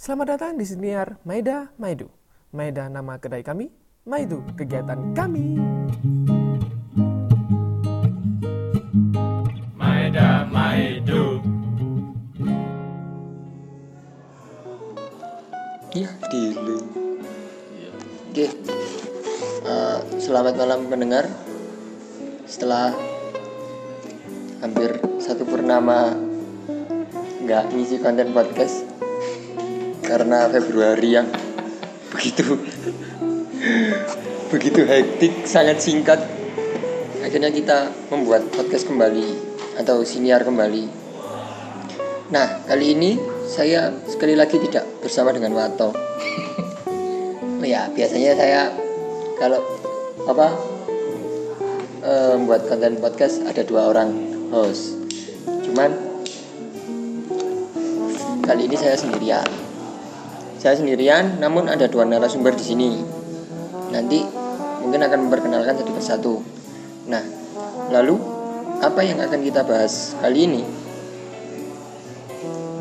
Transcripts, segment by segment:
Selamat datang di Siniar Maida Maidu. Maida nama kedai kami, Maidu kegiatan kami. Maeda Maidu Iya, dulu. Oke. Eh, selamat malam pendengar. Setelah hampir satu purnama nggak ngisi konten podcast karena Februari yang begitu begitu hektik, sangat singkat. Akhirnya kita membuat podcast kembali atau siniar kembali. Nah, kali ini saya sekali lagi tidak bersama dengan Wato. Oh ya, biasanya saya kalau apa eh, membuat konten podcast ada dua orang host. Cuman kali ini saya sendirian. Saya sendirian, namun ada dua narasumber di sini. Nanti mungkin akan memperkenalkan satu persatu. Nah, lalu apa yang akan kita bahas kali ini?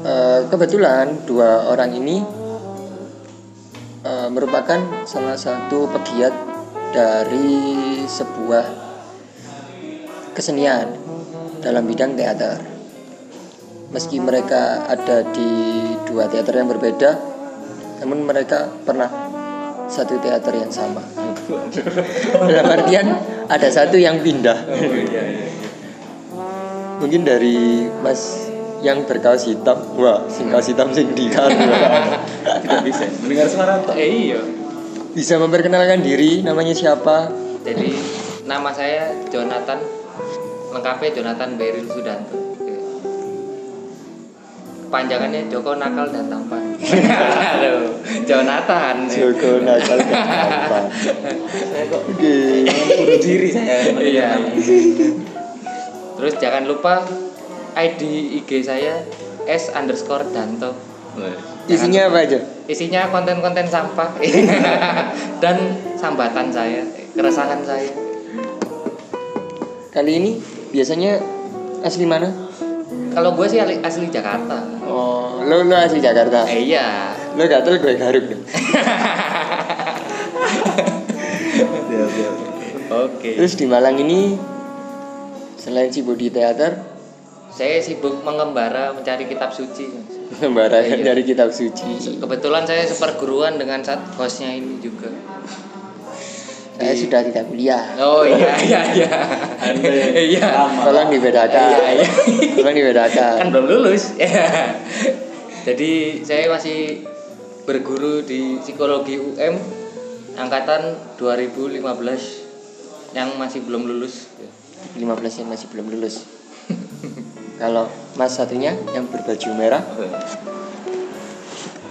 Eh, kebetulan dua orang ini eh, merupakan salah satu pegiat dari sebuah kesenian dalam bidang teater. Meski mereka ada di dua teater yang berbeda, namun mereka pernah satu teater yang sama. dalam artian ada satu yang pindah. Mungkin dari Mas yang berkaos hitam, wah, sing kaos hitam sing di Tidak bisa mendengar suara toh Eh iya. Bisa memperkenalkan diri, namanya siapa? Jadi nama saya Jonathan. Lengkapnya Jonathan Beril Sudanto. Panjangannya Joko Nakal dan Tampan. Aduh, Jonathan. Joko nakal diri saya Iya. Terus jangan lupa ID IG saya S underscore Danto. Isinya apa aja? Isinya konten-konten sampah dan sambatan saya, keresahan saya. Kali ini biasanya asli mana? Kalau gue sih asli, Jakarta. Oh, lo lo asli Jakarta. Eh, iya. Lo gak tau gue garuk dong. Oke. Terus di Malang ini selain sibuk di teater, Saya sibuk mengembara mencari kitab suci. membarakan Iya. dari kitab suci. Kebetulan saya seperguruan dengan saat hostnya ini juga. Saya sudah tidak kuliah. Oh iya iya iya. Iya. Tolong dibedakan. Iya, iya. Tolong dibedakan. Kan belum lulus. Jadi saya masih berguru di psikologi UM angkatan 2015 yang masih belum lulus. 15 yang masih belum lulus. Kalau Mas satunya yang berbaju merah,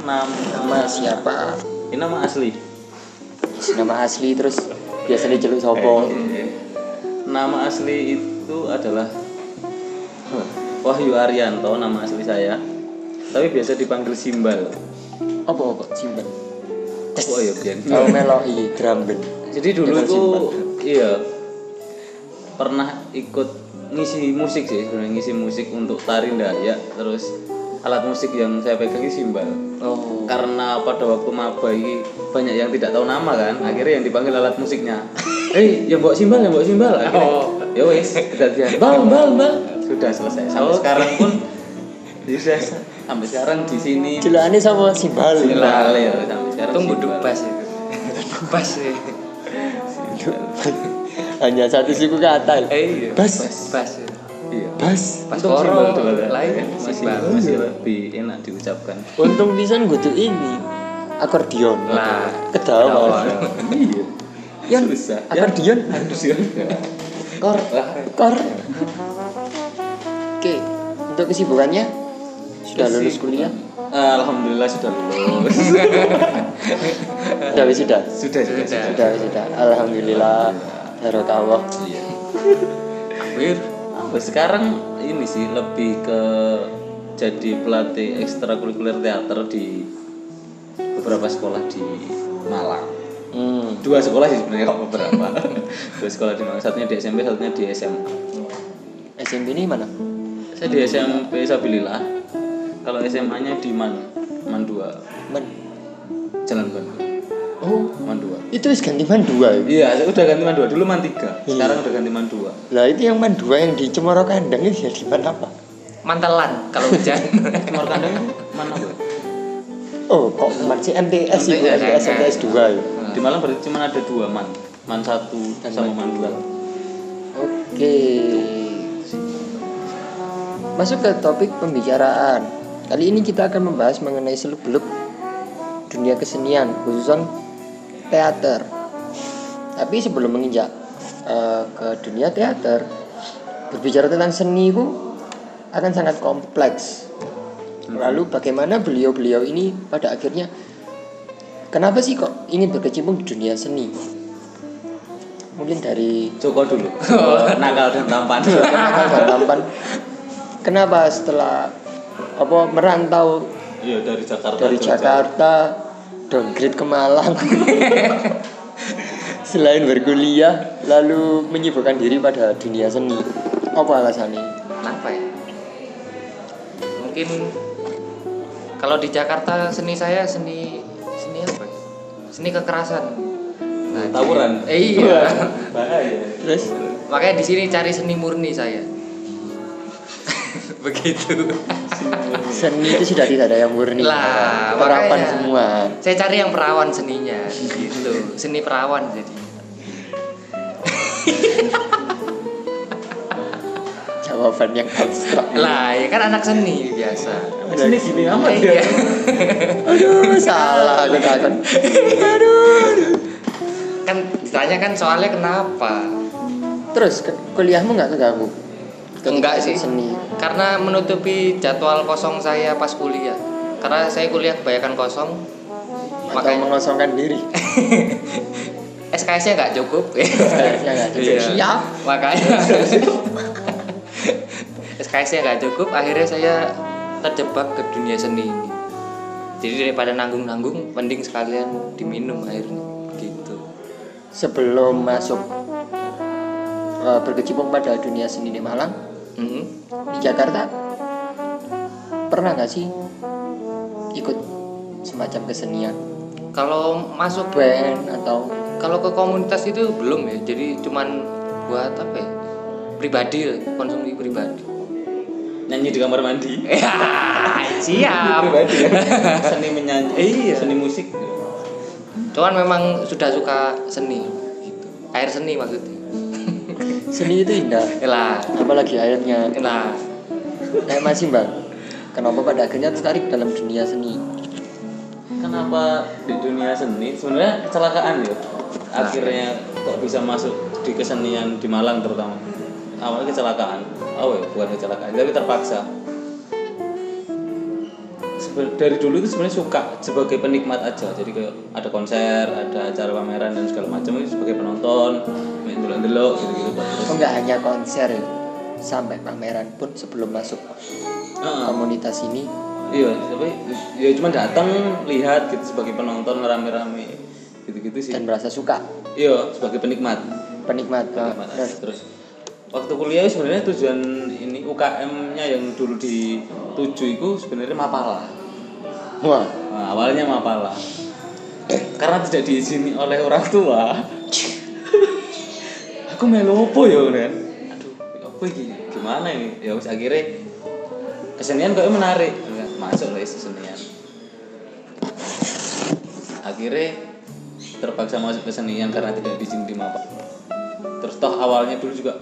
Nama nama siapa? ini nama asli. Nama asli terus biasa diceluk sopo. Nama asli itu adalah Wahyu Arianto nama asli saya. Tapi biasa dipanggil Simbal. Apa apa simpen. Oh iya biyen. Kalau meloi drum band. Jadi dulu Simbal. iya pernah ikut ngisi musik sih, sebenarnya ngisi musik untuk tari Dayak terus alat musik yang saya pegang ini simbal. Oh. karena pada waktu maba ini banyak yang tidak tahu nama kan akhirnya yang dipanggil alat musiknya eh yang bawa simbal yang bawa simbal akhirnya Oh. ya wes kejadian bal bal bal sudah selesai sampai Oh. sekarang pun ya sudah sampai sekarang di sini Celukane sama simbal. simbal ya sampai sekarang Tunggu dubas itu. Dubas ya. Hanya satu suku kata. Eh iya. Bas. Bas. ya. Iya Bas. Pas Untung koro simbal tuh ada. lain masih simbal. masih lebih enak diucapkan Untung pisan kudu ini. Akordion. Lah, Kedawa. iya Yang susah akordion. harus ya Kor. Kor. Oke, untuk kesibukannya sudah lulus kuliah? Alhamdulillah sudah lulus Sudah sudah. sudah sudah Sudah. Sudah sudah. Alhamdulillah. Barokah. iya. Apa sekarang ini sih lebih ke jadi pelatih ekstrakurikuler teater di beberapa sekolah di Malang. Hmm. Dua sekolah sih sebenarnya kok beberapa. Dua sekolah di Malang. Satunya di SMP, satunya di SMA. SMP ini mana? Saya di SMP Sabilillah. Kalau SMA-nya di Man. Man 2 Man- Jalan Bandung oh Man 2 itu wis ganti man dua ya? Iya, udah ganti Man 2 dulu Man 3 Sekarang udah ganti Man 2 Lah itu yang man dua yang di Cemoro Kandang itu jadi man apa? Mantelan kalau hujan. Nomor kandang mana apa? Oh, kok man si MTS itu MTS, MTS MTS dua ya. Di Malang berarti cuma ada dua Man Man 1 Dan sama Man Man 2 Oke. Masuk ke topik pembicaraan. Kali ini kita akan membahas mengenai seluk-beluk dunia kesenian, khususnya teater. Tapi sebelum menginjak eh, ke dunia teater, berbicara tentang seni itu akan sangat kompleks. Lalu bagaimana beliau-beliau ini pada akhirnya kenapa sih kok ingin berkecimpung di dunia seni? Mungkin dari Joko dulu Nakal dan tampan Kenapa dan tampan? Kenapa setelah apa merantau Iya dari Jakarta dari. Jakarta downgrade ke Malang selain berkuliah lalu menyibukkan diri pada dunia seni apa alasannya Kenapa ya? Mungkin kalau di Jakarta seni saya seni seni apa? ya? Seni kekerasan. Nah, Tawuran Eh, iya. Bahaya terus Makanya di sini cari seni murni saya. Begitu. Seni itu sudah tidak ada yang murni Lah, harapan makanya. semua Saya cari yang perawan seninya, gitu. Seni perawan jadi. jawaban yang abstrak Lah, ya kan anak seni biasa. Sini gini amat Iya. ya aduh salah aku takut kan ditanya kan soalnya kenapa? terus kuliahmu nggak Ketika Enggak sih. seni Karena menutupi jadwal kosong saya pas kuliah. Karena saya kuliah kebanyakan kosong. atau Makanya mengosongkan diri SKS-nya nggak cukup. SKS-nya nggak cukup. Iya. Siap. Makanya SKS-nya nggak cukup. Akhirnya saya terjebak ke dunia seni ini. Jadi daripada nanggung-nanggung, mending sekalian diminum airnya. Gitu. sebelum masuk eh, berkecimpung pada dunia seni di Malang Mhm. di Jakarta pernah nggak sih ikut semacam kesenian Kalau masuk band atau kalau ke komunitas itu belum ya. Jadi cuman buat apa ya? Pribadi, konsumsi pribadi. Nyanyi di kamar mandi Ya, siap. Pribadi ya Seni menyanyi Iya. Seni musik Cuman memang sudah suka seni. Gitu. Air seni maksudnya. Seni itu indah. Lah, apalagi airnya. Lah. kayak masih bang kenapa pada akhirnya tertarik dalam dunia seni? Kenapa di dunia seni? Sebenarnya kecelakaan ya. Akhirnya kok bisa masuk di kesenian di Malang terutama. Awalnya kecelakaan. Oh ya bukan kecelakaan tapi terpaksa dari dulu itu sebenarnya suka sebagai penikmat aja. Jadi kayak ada konser ada acara pameran dan segala macam itu sebagai penonton main delok-delok gitu-gitu. Terus oh, nggak hanya konser ya, sampai pameran pun sebelum masuk Heeh. komunitas ini. Iya tapi ya cuma datang lihat gitu sebagai penonton rame-rame gitu-gitu sih. Dan merasa suka? Iya sebagai penikmat. Penikmat Penikmat Nah, aja. terus waktu kuliah sebenarnya tujuan ini UKM-nya yang dulu dituju itu sebenarnya Mapala. Wah. Nah, awalnya Mapala. Karena tidak diizini oleh orang tua. Aku melu apa ya kan aduh apa ini gimana ini? Ya wis akhirnya kesenian kok menarik. Masuk lah kesenian. Akhirnya terpaksa masuk kesenian karena tidak diizin di Mapala. Terus toh awalnya dulu juga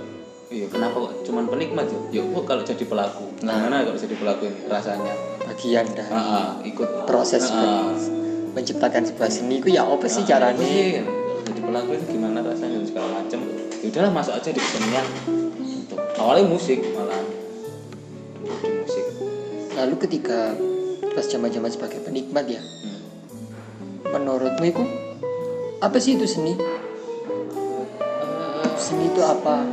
iya kenapa kok cuman penikmat ya? Ya kok kalau jadi pelaku? Gimana kalau jadi pelaku ini rasanya? Bagian dari Ah, ah, ikut. proses Ah, ah. menciptakan sebuah seni itu ya apa sih Ah, caranya? apa sih? jadi pelaku itu gimana rasanya? Dan segala macam ya udahlah masuk aja di kesenian. Awalnya musik malah. Di musik. Lalu ketika pas zaman-zaman sebagai penikmat ya Hmm. menurutmu itu apa sih itu seni? Seni itu apa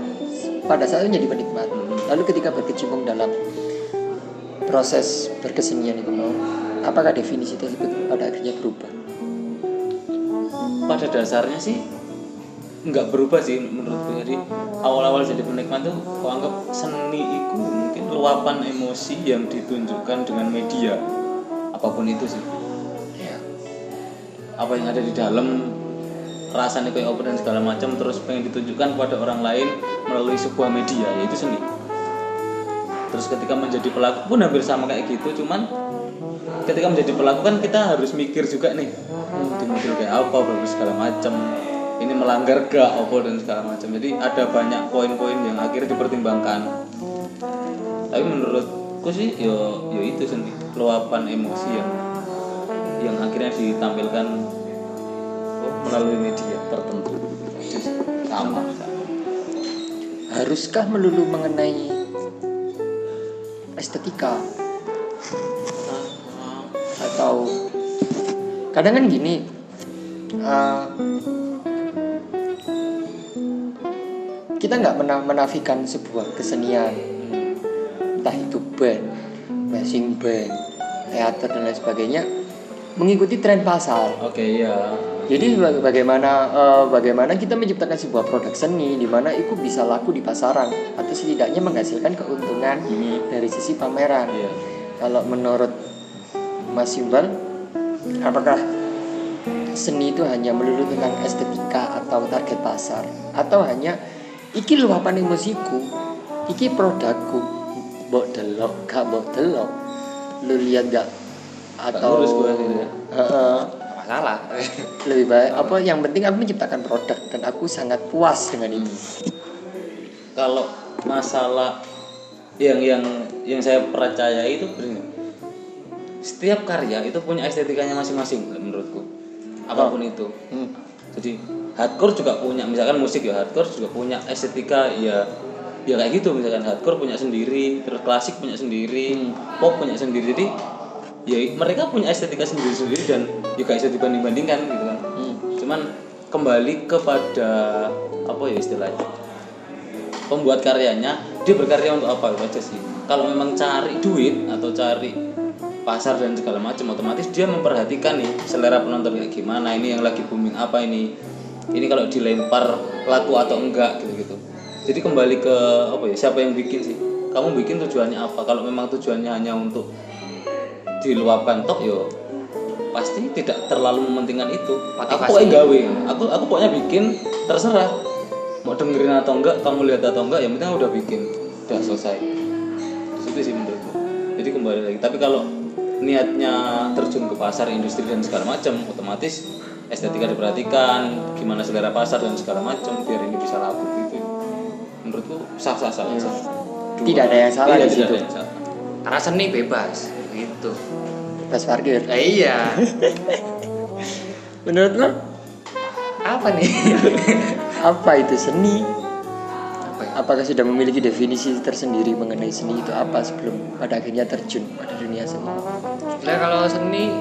pada saat itu jadi penikmat. Lalu ketika berkecimpung dalam proses berkesenian itu mau apakah definisi tersebut pada akhirnya berubah? Pada dasarnya sih nggak berubah sih menurutku. Jadi awal-awal jadi penikmat tuh aku anggap seni itu mungkin luapan emosi yang ditunjukkan dengan media. Apa pun itu sih. Ya. Apa yang ada di dalam rasanya kayak apa dan segala macam terus pengen ditunjukkan kepada orang lain melalui sebuah media yaitu seni terus ketika menjadi pelaku pun hampir sama kayak gitu cuman ketika menjadi pelaku kan kita harus mikir juga nih hmm, di mobil kayak apa berbagai segala macam ini melanggar gak apa dan segala macam. Jadi ada banyak poin-poin yang akhirnya dipertimbangkan. Tapi menurutku sih yo yo itu seni luapan emosi yang yang akhirnya ditampilkan melalui media tertentu. Sama. Haruskah melulu mengenai estetika? Atau kadang kan gini uh, kita nggak mena- menafikan sebuah kesenian. Entah itu band, marching band, teater dan lain sebagainya mengikuti tren pasar. oke ya Jadi baga- bagaimana eh, bagaimana kita menciptakan sebuah produk seni di mana itu bisa laku di pasaran atau setidaknya menghasilkan keuntungan dari sisi pameran. iya. Kalau menurut Mas Yuval, apakah seni itu hanya melulu tentang estetika atau target pasar? Atau hanya iki luapan emosiku, iki produkku, mbok delok, gak mbok delok, lu lihat gak? Atau gitu ya. Masalah. Lebih baik apa yang penting aku menciptakan produk dan aku sangat puas dengan itu kalau masalah yang yang yang saya percaya itu begini. Setiap karya itu punya estetikanya masing-masing menurutku. Apa pun itu. Hmm. jadi hardcore juga punya misalkan musik ya hardcore juga punya estetika ya ya kayak gitu. Misalkan hardcore punya sendiri terus klasik punya sendiri pop punya sendiri. Jadi ya mereka punya estetika sendiri-sendiri dan juga bisa dibanding-bandingkan gitu kan. Cuman kembali kepada apa ya istilahnya pembuat karyanya dia berkarya untuk apa itu aja sih. Kalau memang cari duit atau cari pasar dan segala macam otomatis dia memperhatikan nih selera penonton kayak gimana ini yang lagi booming apa ini ini kalau dilempar laku atau enggak gitu gitu jadi kembali ke apa ya siapa yang bikin sih? Kamu bikin tujuannya apa? Kalau memang tujuannya hanya untuk diluapkan tok yo pasti tidak terlalu mementingkan itu. Aku Motivasi. pokoknya gawe. Aku aku pokoknya bikin terserah. Mau dengerin atau enggak kamu lihat atau enggak yang penting aku udah bikin udah selesai. Itu sih menurutku. Jadi kembali lagi. Tapi kalau niatnya terjun ke pasar industri dan segala macam otomatis estetika diperhatikan gimana selera pasar dan segala macam biar ini bisa laku gitu. Menurutku sah sah sah sah Tidak ada yang salah Iya, di tidak situ. ada yang salah. karena seni bebas gitu Bebas parkir Eh, iya menurut lo apa nih apa itu seni apa ya? apakah sudah memiliki definisi tersendiri mengenai seni itu apa sebelum pada akhirnya terjun pada dunia seni Lah kalau seni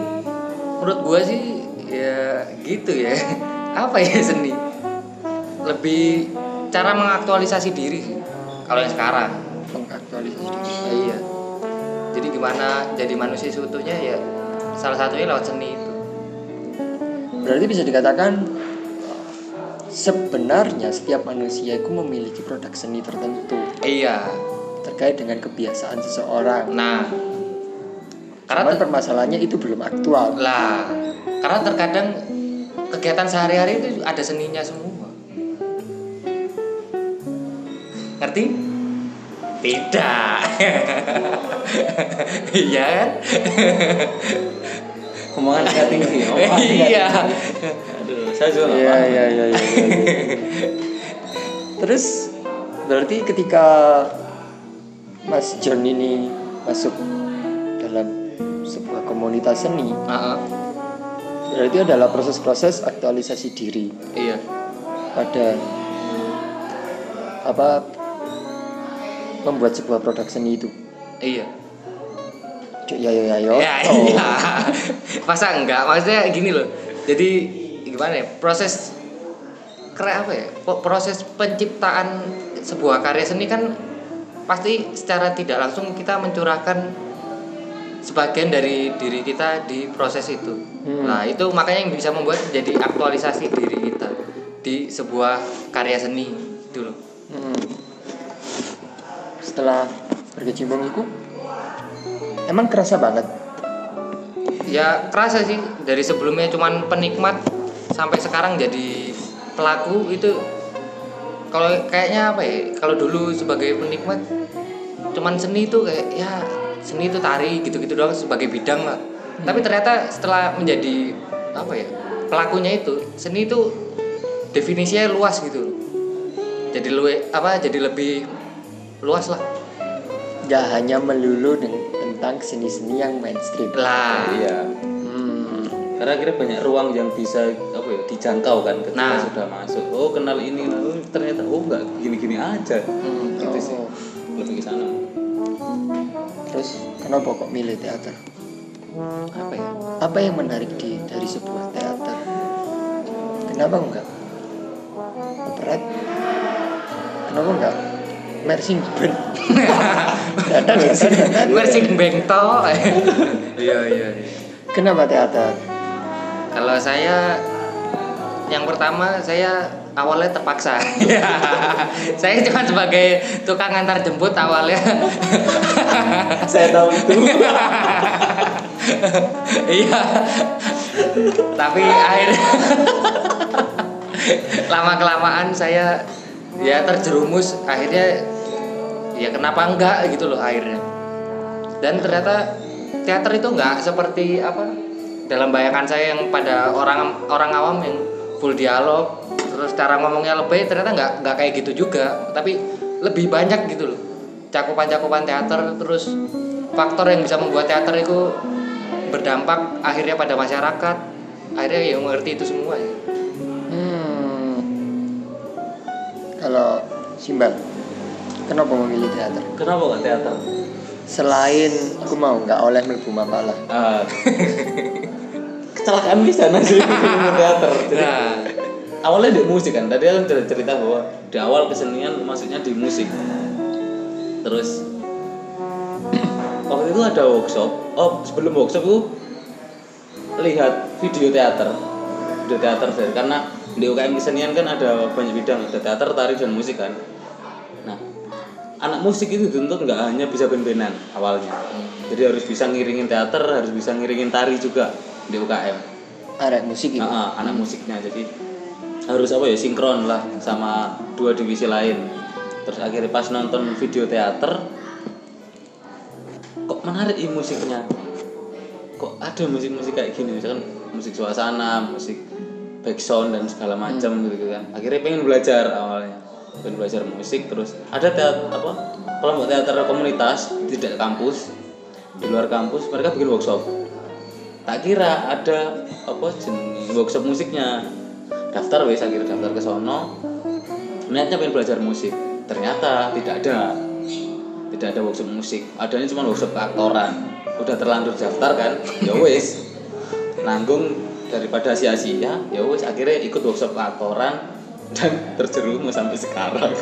menurut gua sih ya gitu ya. Apa ya seni? Lebih cara mengaktualisasi diri sih. Kalau yang sekarang. Gimana jadi manusia seutuhnya ya salah satunya lewat seni itu. berarti bisa dikatakan sebenarnya setiap manusia itu memiliki produk seni tertentu Iya. terkait dengan kebiasaan seseorang Nah, karena Cuman permasalahannya itu belum aktual lah karena terkadang kegiatan sehari-hari itu ada seninya semua. Ngerti? Tidak. Iya kan? omongan tingkat tinggi Iya. aduh saya juga Iya iya iya iya. iya. Terus berarti ketika Mas John ini masuk dalam sebuah komunitas seni, Heeh. berarti adalah proses-proses aktualisasi diri Iya. pada apa membuat sebuah produk seni itu. Iya. Cuk, ya ya ya yo. Ya, Oh. iya. Masa enggak? Maksudnya gini loh. Jadi gimana ya? Proses keren apa ya? Proses penciptaan sebuah karya seni kan pasti secara tidak langsung kita mencurahkan sebagian dari diri kita di proses itu. Hmm. Nah, itu makanya yang bisa membuat menjadi aktualisasi diri kita di sebuah karya seni Setelah berkecimpung itu emang kerasa banget? Ya kerasa sih. Dari sebelumnya cuman penikmat sampai sekarang jadi pelaku itu. Kalau kayaknya apa ya? Kalau dulu sebagai penikmat cuman seni itu kayak ya seni itu tari gitu-gitu doang sebagai bidang lah. Tapi ternyata setelah menjadi apa ya pelakunya itu seni itu definisinya luas gitu. Jadi lu apa jadi lebih luas lah Nggak hanya melulu tentang seni-seni yang mainstream. lah iya Hmm. karena akhirnya banyak ruang yang bisa apa ya dijangkau kan ketika Nah. sudah masuk oh kenal ini oh, ternyata oh nggak gini-gini aja Hmm. gitu sih Oh. lebih ke sana Terus kenapa kok milih teater? apa ya Apa yang menarik di dari sebuah teater? Kenapa enggak operet? Kenapa enggak dadan, dadan. versi bengto iya iya iya. Kenapa teater? kalau saya yang pertama saya awalnya terpaksa saya cuma sebagai tukang antar jemput awalnya saya tahu itu iya tapi akhirnya lama kelamaan saya ya terjerumus akhirnya ya kenapa enggak gitu loh akhirnya. Dan ternyata teater itu enggak seperti apa dalam bayangan saya yang pada orang orang awam yang full dialog terus cara ngomongnya lebih ternyata enggak enggak kayak gitu juga. Tapi lebih banyak gitu loh. Cakupan-cakupan teater terus faktor yang bisa membuat teater itu berdampak akhirnya pada masyarakat. Akhirnya ya mengerti itu semua ya. Hmm. Kalau Simbal, kenapa memilih teater? kenapa kok teater? Selain aku mau nggak oleh melbu mapalah. Ah. kecelakaan di sana sih film teater. Jadi nah. awalnya di musik kan tadi kan cerita bahwa di awal kesenian maksudnya di musik. Terus waktu itu ada workshop. Oh sebelum workshop itu lihat video teater. Video teater dari karena di UKM kesenian kan ada banyak bidang ada teater tari dan musik kan anak musik itu dituntut nggak hanya bisa ben-benan awalnya. Jadi harus bisa ngiringin teater harus bisa ngiringin tari juga di UKM Arek musik itu. Nah, ah, anak musiknya. Jadi harus apa ya sinkron lah sama dua divisi lain. Terus akhirnya pas nonton video teater kok menarik ini musiknya? Kok ada musik-musik kayak gini? Misalkan musik suasana musik background dan segala macam gitu kan. Akhirnya pengen belajar awalnya pengen belajar musik terus ada teater apa kelompok teater komunitas tidak kampus di luar kampus mereka bikin workshop. Tak kira ada apa jenis workshop musiknya. Daftar wes akhirnya daftar ke sono. Niatnya pengen belajar musik. Ternyata tidak ada. Tidak ada workshop musik. Adanya cuma workshop keaktoran udah terlanjur daftar kan? Ya wes nanggung daripada sia-sia. Ya wes akhirnya ikut workshop keaktoran dan terjerumus sampai sekarang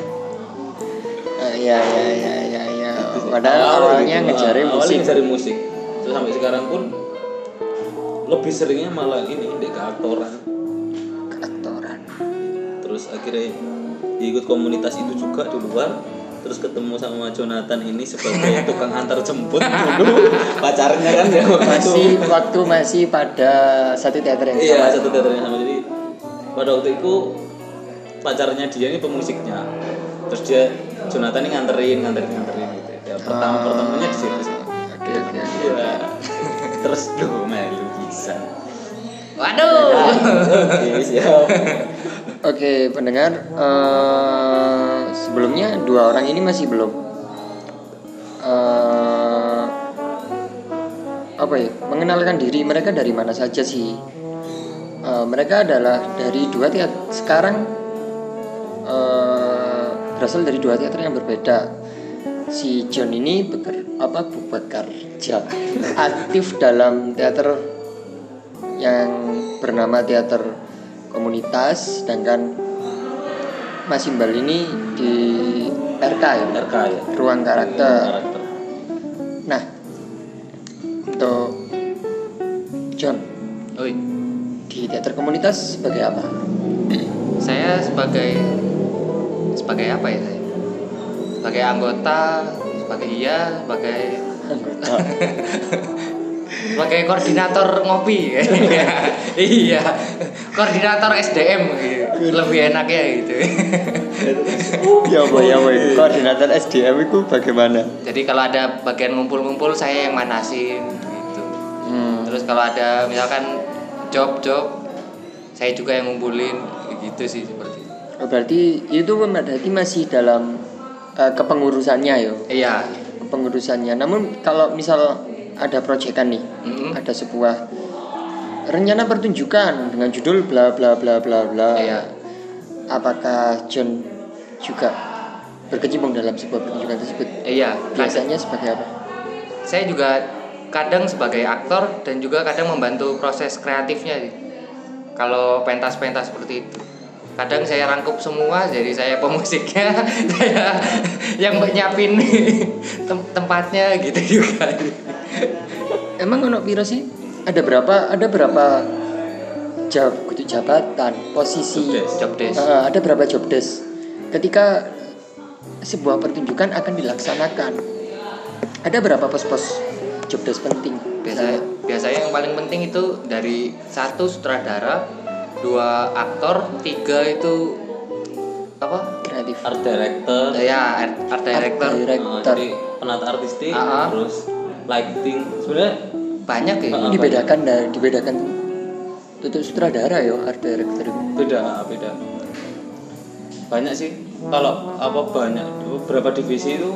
Iya iya iya iya iya. Padahal awalnya gitu. ngejarin Ah, awalnya musik. ngejarin musik terus sampai sekarang pun lebih seringnya malah ini di keaktoran Aktoran. terus akhirnya ikut komunitas itu juga di luar terus ketemu sama Jonathan ini sebagai tukang antar jemput dulu pacarnya kan ya waktu Masih itu. waktu masih pada satu teater yang iya sama. satu teaternya sama jadi pada waktu itu pacarnya dia ini pemusiknya terus dia Jonathan ini nganterin nganterin nganterin gitu ya pertama Ah. pertamanya di situ sih Oke oke. oke. iya terus lu melu bisa waduh oke siap Oke pendengar, eh, sebelumnya dua orang ini masih belum eh, apa ya mengenalkan diri mereka dari mana saja sih? Eh, mereka adalah dari dua teater sekarang eh, berasal dari dua teater yang berbeda. Si John ini beker, apa bekerja aktif dalam teater yang bernama teater komunitas sedangkan Mas Imbal ini di RK ya? RK ya. Ruang karakter. Karakter. Nah untuk John Oi, di teater komunitas sebagai apa saya sebagai sebagai apa ya? Saya? Sebagai anggota, sebagai iya, sebagai anggota. Sebagai koordinator ngopi. Iya. Koordinator SDM gitu. lebih enak ya gitu. Ya apa ya itu? Koordinator SDM itu bagaimana? Jadi kalau ada bagian ngumpul-ngumpul saya yang manasin gitu. Hmm. terus kalau ada misalkan job-job saya juga yang ngumpulin gitu sih seperti itu. Oh, berarti itu berarti masih dalam eh, kepengurusannya yo iya kepengurusannya namun kalau misal ada proyekan nih Mm-mm. ada sebuah rencana pertunjukan dengan judul bla bla bla bla bla Iya. apakah John juga berkecimpung dalam sebuah pertunjukan tersebut iya biasanya sebagai apa saya juga kadang sebagai aktor dan juga kadang membantu proses kreatifnya. Kalau pentas-pentas seperti itu. Kadang saya rangkup semua jadi saya pemusiknya, saya yang nyiapin tem- tempatnya gitu juga. emang ono piro sih ada berapa ada berapa jab kudu jabatan posisi Job desk. Job desk. Eh, ada berapa job desk ketika sebuah pertunjukan akan dilaksanakan ada berapa pos-pos job desk penting Biasa, biasanya yang paling penting itu dari satu sutradara, dua aktor, tiga itu apa? kreatif art director Ya art, art director. Art uh, director jadi penata artistik Ah, ah. terus lighting sebenarnya Banyak ya. Ah, dibedakan dari dibedakan untuk sutradara ya art director beda beda banyak sih kalau apa banyak beberapa divisi itu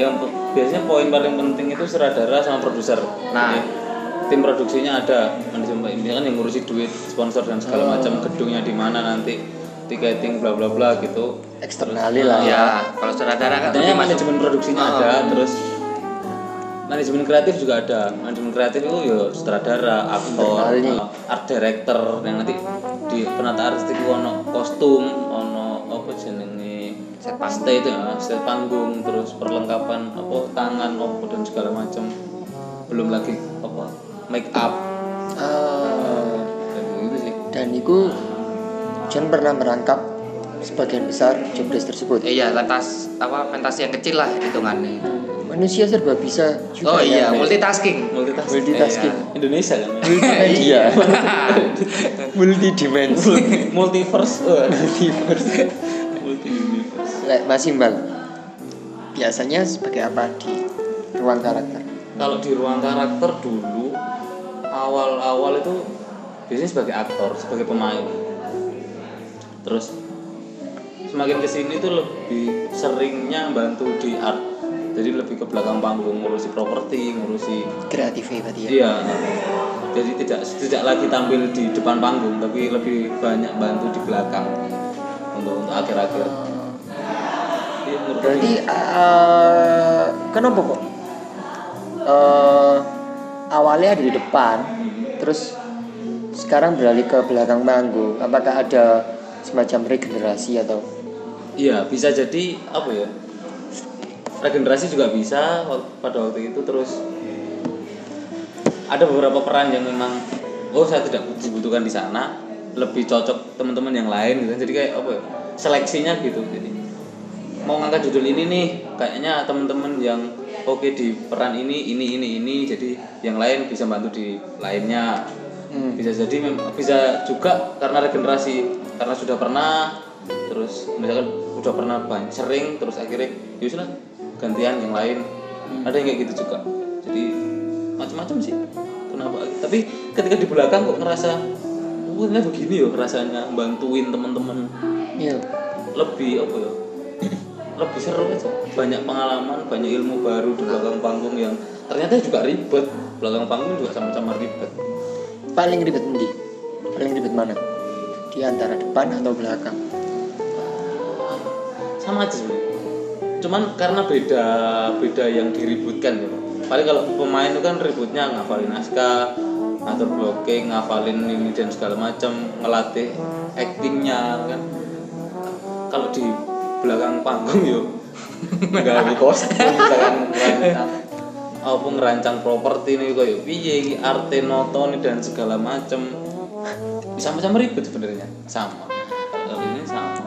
yang biasanya poin paling penting itu sutradara sama produser Nah. Jadi, tim produksinya ada manajemen ini kan yang ngurusi duit sponsor dan segala macam gedungnya di mana nanti tiketing bla bla bla gitu. Eksternali lah. Ya, kalau sutradara kan masuk. manajemen produksinya Ah. ada, terus manajemen kreatif juga ada. Manajemen kreatif itu ya sutradara, aktor, uh, art director yang nanti di penata artistik itu ono kostum, ono apa jenenge? Set paste itu ya, set panggung, terus perlengkapan apa tangan, apa dan segala macam. Belum lagi apa make up Ah, dan gitu sih. dan itu John pernah merangkap sebagian besar job desk tersebut Iya, lantas apa fantasi yang kecil lah hitungannya. manusia serba bisa juga Oh iya, ya. multitasking. Multitasking. Multitasking. Eh, Indonesia kan. multimedia multidimensi Multiverse. Oh, multiverse. Multi universe. Lek, Mas Imbal biasanya sebagai apa di ruang karakter kalau di ruang karakter dulu awal-awal itu biasanya sebagai aktor sebagai pemain. Terus semakin ke sini tuh lebih seringnya bantu di art. Jadi lebih ke belakang panggung ngurusi properti ngurusi kreatif ya berarti ya? Iya. Jadi tidak tidak lagi tampil di depan panggung tapi lebih banyak bantu di belakang untuk untuk akhir-akhir. Iya, berarti eh, kenapa kok Eh, awalnya ada di depan terus sekarang beralih ke belakang panggung apakah ada semacam regenerasi atau Iya, bisa jadi apa ya? Regenerasi juga bisa pada waktu itu terus ada beberapa peran yang memang oh saya tidak dibutuhkan di sana, lebih cocok teman-teman yang lain gitu. Jadi kayak apa ya? Seleksinya gitu. Jadi mau ngangkat judul ini nih, kayaknya teman-teman yang oke di peran ini ini ini ini jadi yang lain bisa bantu di lainnya. Hmm. bisa jadi bisa juga karena regenerasi karena sudah pernah terus misalkan udah pernah banyak sering terus akhirnya ya sudah gantian yang lain. Ada yang kayak gitu juga. Jadi macam-macam sih. Kenapa? Tapi ketika di belakang kok ngerasa oh ini begini ya rasanya bantuin teman-teman. Iya. Lebih apa ya lebih seru aja. Banyak pengalaman banyak ilmu baru di belakang panggung yang ternyata juga ribet. Belakang panggung juga sama-sama ribet. Paling ribet di paling ribet mana? Di antara depan atau belakang? Sama aja sebenarnya. Cuman karena beda beda yang diributkan ya paling kalau pemain itu kan ributnya ngafalin naskah ngatur blocking ngafalin ini dan segala macam ngelatih actingnya kan. Kalau di belakang panggung yuk nggak ada kostum misalkan ngerancang apa ngerancang properti nih kayak piye iki? Arte noto nih dan segala macam sama-sama ribet sebenarnya. Sama. Kalau ini sama.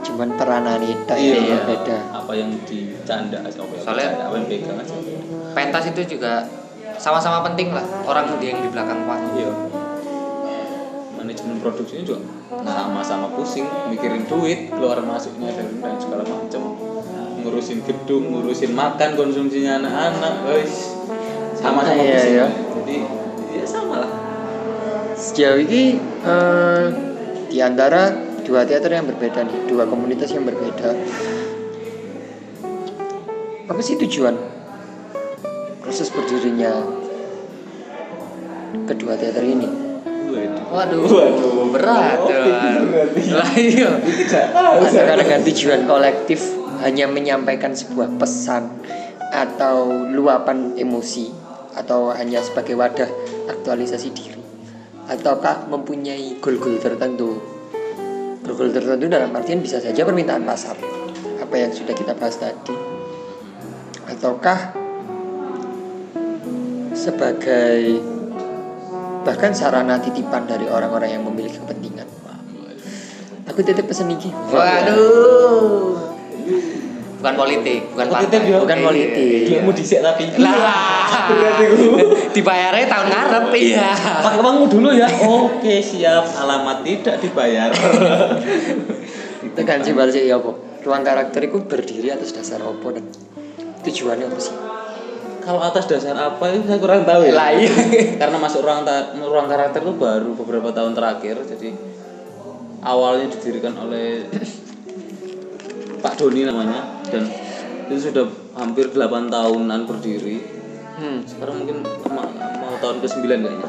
Cuman peranan itu iya, ya beda. Apa yang dicanda? Apa yang Soalnya- apa yang pegang aja? pentas itu juga sama-sama penting lah. Orang dia yang di belakang panggung. Iya manajemen produksinya juga sama-sama pusing mikirin duit keluar masuknya dan, dan segala macam ngurusin gedung ngurusin makan konsumsinya anak-anak guys sama-sama Iya, pusing iya. jadi ya sama lah Sejauh ini eh, di antara dua teater yang berbeda nih, dua komunitas yang berbeda. Apa sih tujuan proses berdirinya kedua teater ini? Waduh. waduh. berat Tuan. lah iya. Dengan tujuan kolektif hanya menyampaikan sebuah pesan atau luapan emosi atau hanya sebagai wadah aktualisasi diri? Ataukah mempunyai goal-goal tertentu? Goal-goal tertentu dalam artian bisa saja permintaan pasar apa yang sudah kita bahas tadi. Ataukah sebagai bahkan sarana titipan dari orang-orang yang memiliki kepentingan. Aku titip pesan ini waduh. Bukan politik bukan Politik partai. ya? bukan Iya. politik. Duitmu dhisik tapi. Lah. Dibayarnya tahun ngarep iya. pakai uangmu dulu ya. Oke siap. Alamat tidak dibayar. Itu kan sih balik ya apa? Ruang karakter itu berdiri atas dasar apa dan tujuannya apa sih kalau atas dasar apa itu saya kurang tahu ya. Lah, iya. karena masuk ruang ta- ruang karakter itu baru beberapa tahun terakhir jadi awalnya didirikan oleh Pak Doni namanya dan itu sudah hampir 8 tahunan berdiri. Hmm. sekarang mungkin mau, mau tahun ke 9 kayaknya.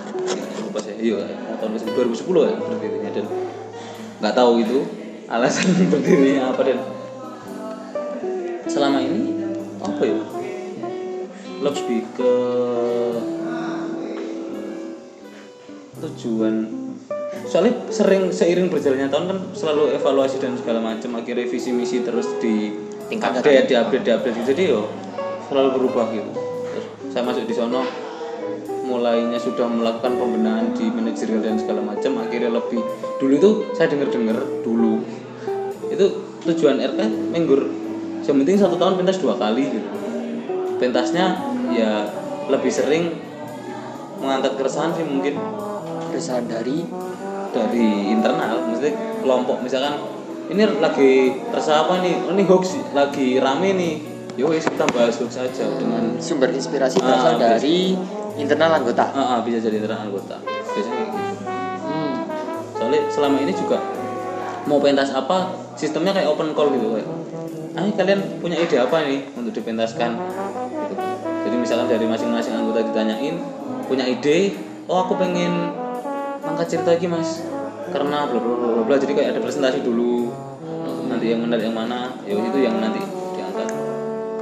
Lupa saya. Iya mau tahun ke 2010 ya berdirinya dan nggak tahu itu alasan berdirinya apa dan selama ini apa ya lebih ke tujuan soalnya sering seiring berjalannya tahun kan selalu evaluasi dan segala macam akhirnya visi misi terus di Tingkatkan. update di update di update gitu. jadi yo selalu berubah gitu Terus saya masuk di sono mulainya sudah melakukan pembenahan di manajerial dan segala macam akhirnya lebih dulu itu saya dengar dengar dulu itu tujuan RK menggur yang penting satu tahun pentas dua kali gitu pentasnya ya lebih sering mengangkat keresahan sih mungkin. Keresahan dari? Dari internal maksudnya kelompok. Misalkan ini lagi resah apa nih? Oh, ini hoax lagi rame nih. Ya wes kita bahas hoax aja dengan sumber inspirasi Ah, berasal bisa. dari internal anggota? Ah, ah, bisa jadi internal anggota. Biasanya gitu. Hmm. soalnya selama ini juga mau pentas apa sistemnya kayak open call gitu kayak ah kalian punya ide apa nih untuk dipentaskan jadi misalkan dari masing-masing anggota ditanyain punya ide oh aku pengen angkat cerita lagi mas. Karena bla bla bla bla, jadi kayak ada presentasi dulu. Nanti yang benar yang mana ya itu yang nanti diangkat.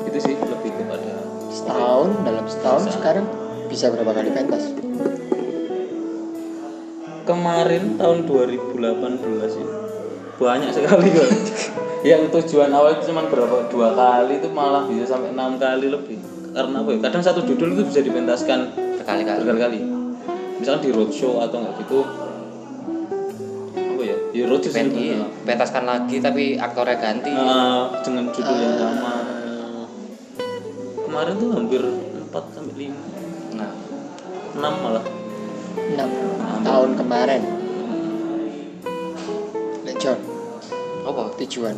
Itu sih lebih kepada setahun dalam setahun sekarang bisa berapa kali pentas? Kemarin tahun 2018 sih. Banyak sekali kan yang tujuan awal itu cuma berapa? Dua kali itu malah bisa sampai enam kali lebih karena apa ya? Kadang satu judul itu bisa dipentaskan berkali-kali. berkali-kali. Misalkan di roadshow atau enggak gitu. Apa ya? Ya roadshow Pen, iya, pentaskan lagi tapi aktornya ganti. Nah, dengan judul yang sama kemarin tuh hampir 4 sampai 5 nah. 6 malah. 6 tahun kemarin. John. Apa? Tujuan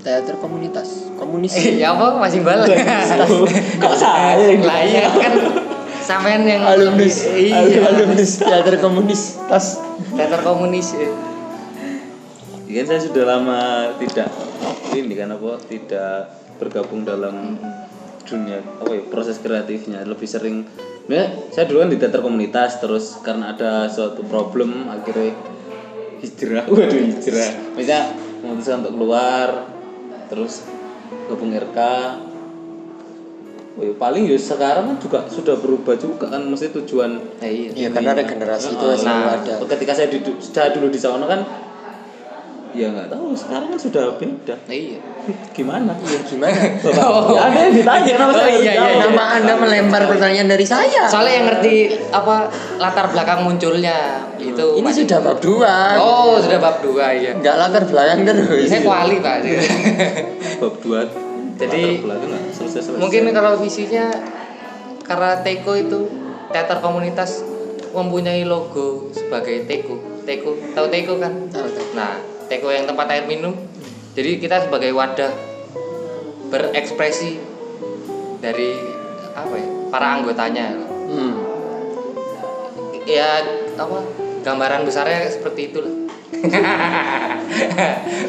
teater komunitas. Komunis. Ya apa? Masih balik. Kok saya yang lah iya kan sampean yang alumnus. Iya. Alumnus. Teater komunis tas teater komunis ya. Ya kan saya sudah lama tidak ini kan apa tidak bergabung dalam dunia apa ya proses kreatifnya. Lebih sering ya saya dulu kan di teater komunitas terus karena ada suatu problem akhirnya hijrah. Waduh hijrah. Misalnya memutuskan untuk keluar terus gabung RK ya, paling ya sekarang kan juga sudah berubah juga kan mesti tujuan Nah, iya iya karena ada generasi itu Nah, nah, ada. Ketika saya di, saya dulu di sana kan ya nggak tahu. Sekarang kan sudah beda. Nah, iya. Gimana? Iya gimana? Bapak, Oh. ya ada yang ditanya kenapa Oh, saya iya, iya, iya. nama anda melempar pertanyaan dari saya. Soalnya yang ngerti apa latar belakang munculnya itu ini Pak. sudah bab dua. Oh sudah bab dua ya nggak latar belakang terus. Saya kuali pak. Bab dua Jadi, latar belakang nggak? Selesai selesai. mungkin kalau visinya karena Teko itu teater komunitas mempunyai logo sebagai Teko. Teko, tahu Teko kan? Tahu, tahu. Nah, Teko yang tempat air minum. Jadi kita sebagai wadah berekspresi dari apa ya? Para anggotanya. Hmm. Ya apa? Gambaran besarnya seperti itu lah. Gitu ya?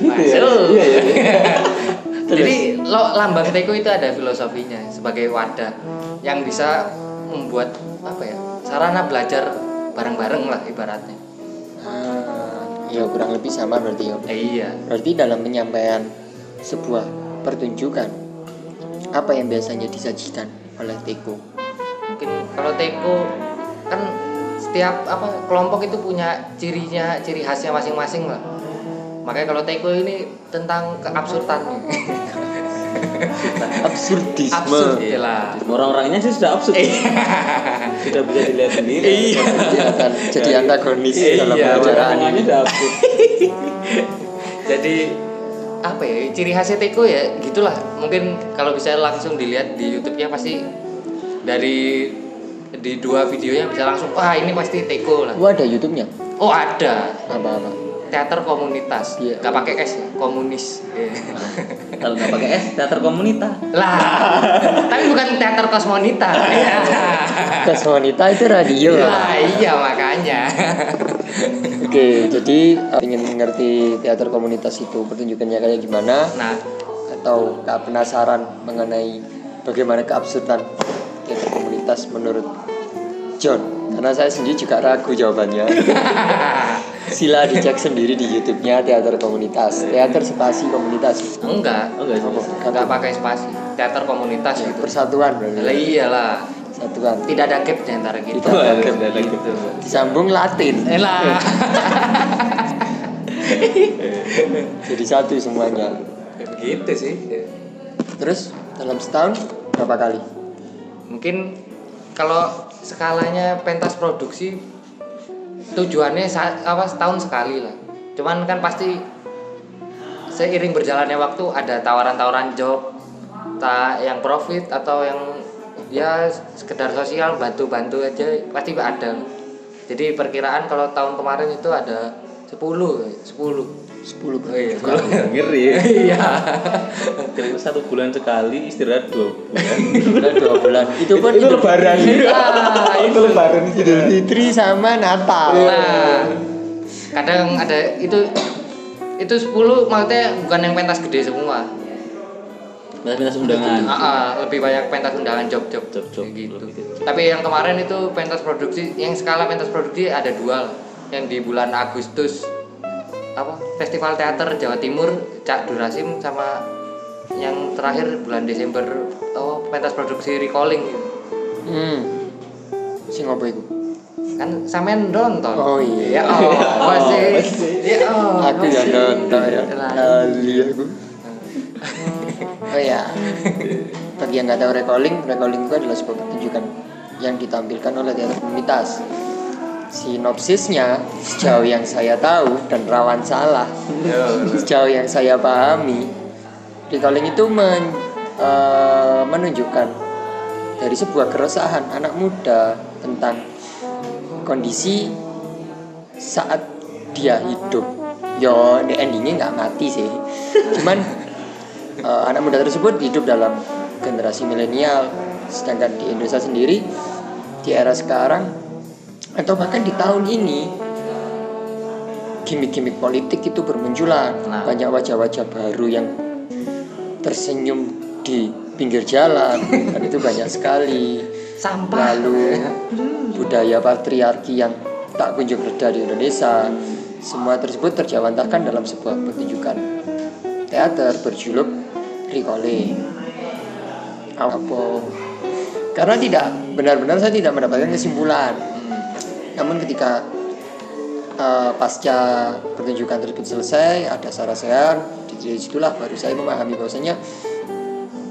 Masuk. Iya, iya. Jadi lo lambang Teko itu ada filosofinya sebagai wadah yang bisa membuat apa ya sarana belajar bareng-bareng lah ibaratnya. Ah, ya kurang lebih sama berarti ya. Eh, iya. Berarti dalam penyampaian sebuah pertunjukan apa yang biasanya disajikan oleh Teko? Mungkin kalau Teko kan setiap apa kelompok itu punya cirinya, ciri khasnya masing-masing lah. Makanya kalau Teko ini tentang keabsurdan. Absurdisme. Absurd ya lah. Orang-orangnya sih sudah absurd. sudah bisa dilihat sendiri. Iya. Akan jadi antagonis Iya, dalam iya, pembicaraan Orang-orangnya ini. sudah absurd. Jadi apa ya ciri khasnya Teko ya gitulah mungkin kalau bisa langsung dilihat di YouTube-nya pasti dari di dua videonya bisa langsung wah ini pasti Teko lah Wah ada YouTube-nya. oh ada Apa-apa? Teater komunitas Iya. nggak pakai S ya komunis Iya. Kalau nggak pakai S, teater komunitas. lah tapi bukan teater kosmonita Iya. Tes wanita itu radio. lah iya makanya Oke, jadi uh, ingin mengerti teater komunitas itu pertunjukannya kayak gimana nah atau kak penasaran mengenai bagaimana keabsurdan teater komunitas menurut John? Karena saya sendiri juga ragu jawabannya. Sila dicek sendiri di YouTube-nya teater komunitas, teater spasi komunitas. enggak Oh, enggak sih. Apa? nggak pakai spasi teater komunitas Ya, gitu persatuan lah iyalah Satuan. tidak ada gap di antara kita Tidak ada gap. Ada gitu. Disambung Latin. Eh lah Jadi satu semuanya. gitu sih Terus dalam setahun berapa kali? mungkin kalau skalanya pentas produksi tujuannya apa setahun sekali lah. Cuman kan pasti seiring berjalannya waktu ada tawaran-tawaran job tak yang profit atau yang ya sekedar sosial bantu-bantu aja pasti ada. Jadi perkiraan kalau tahun kemarin itu ada 10 10 10 oh, iya. Ngeri. iya Kira satu bulan sekali istirahat dua bulan. bulan dua bulan. Itu pun itu lebaran. Ah, itu lebaran Idul Fitri sama Natal. Nah, kadang ada itu itu 10 maksudnya bukan yang pentas gede semua. Minta undangan. Ah, ah, lebih banyak pentas undangan job-job Job-job, kayak gitu. lebih gitu. Tapi yang kemarin itu pentas produksi yang skala pentas produksi ada dua lah. Yang di bulan Agustus apa Festival Teater Jawa Timur Cak Durasim sama yang terakhir bulan Desember oh pentas produksi recalling gitu. Hmm. Sing apa iku? kan sampean nonton Oh iya. ya oh masih ya oh Aku ya masih. nonton ya. Aku. Oh ya. Bagi yang nggak tahu recalling, recalling itu adalah sebuah pertunjukan yang ditampilkan oleh teater komunitas. Sinopsisnya sejauh yang saya tahu dan rawan salah, sejauh yang saya pahami, recalling itu men- eh, menunjukkan dari sebuah keresahan anak muda tentang kondisi saat dia hidup. Yo, di endingnya nggak mati sih. Cuman eh, anak muda tersebut hidup dalam generasi milenial, sedangkan di Indonesia sendiri di era sekarang atau bahkan di tahun ini gimmick-gimmick politik itu bermunculan. Nah. banyak wajah-wajah baru yang tersenyum di pinggir jalan. Dan itu banyak sekali. Sampah. Lalu budaya patriarki yang tak kunjung reda di Indonesia. Semua tersebut terjawantahkan dalam sebuah pertunjukan teater berjuluk Recalling apa? Karena tidak benar-benar saya tidak mendapatkan kesimpulan namun ketika eh, pasca pertunjukan tersebut selesai ada sarasehan di situlah baru saya memahami bahwasanya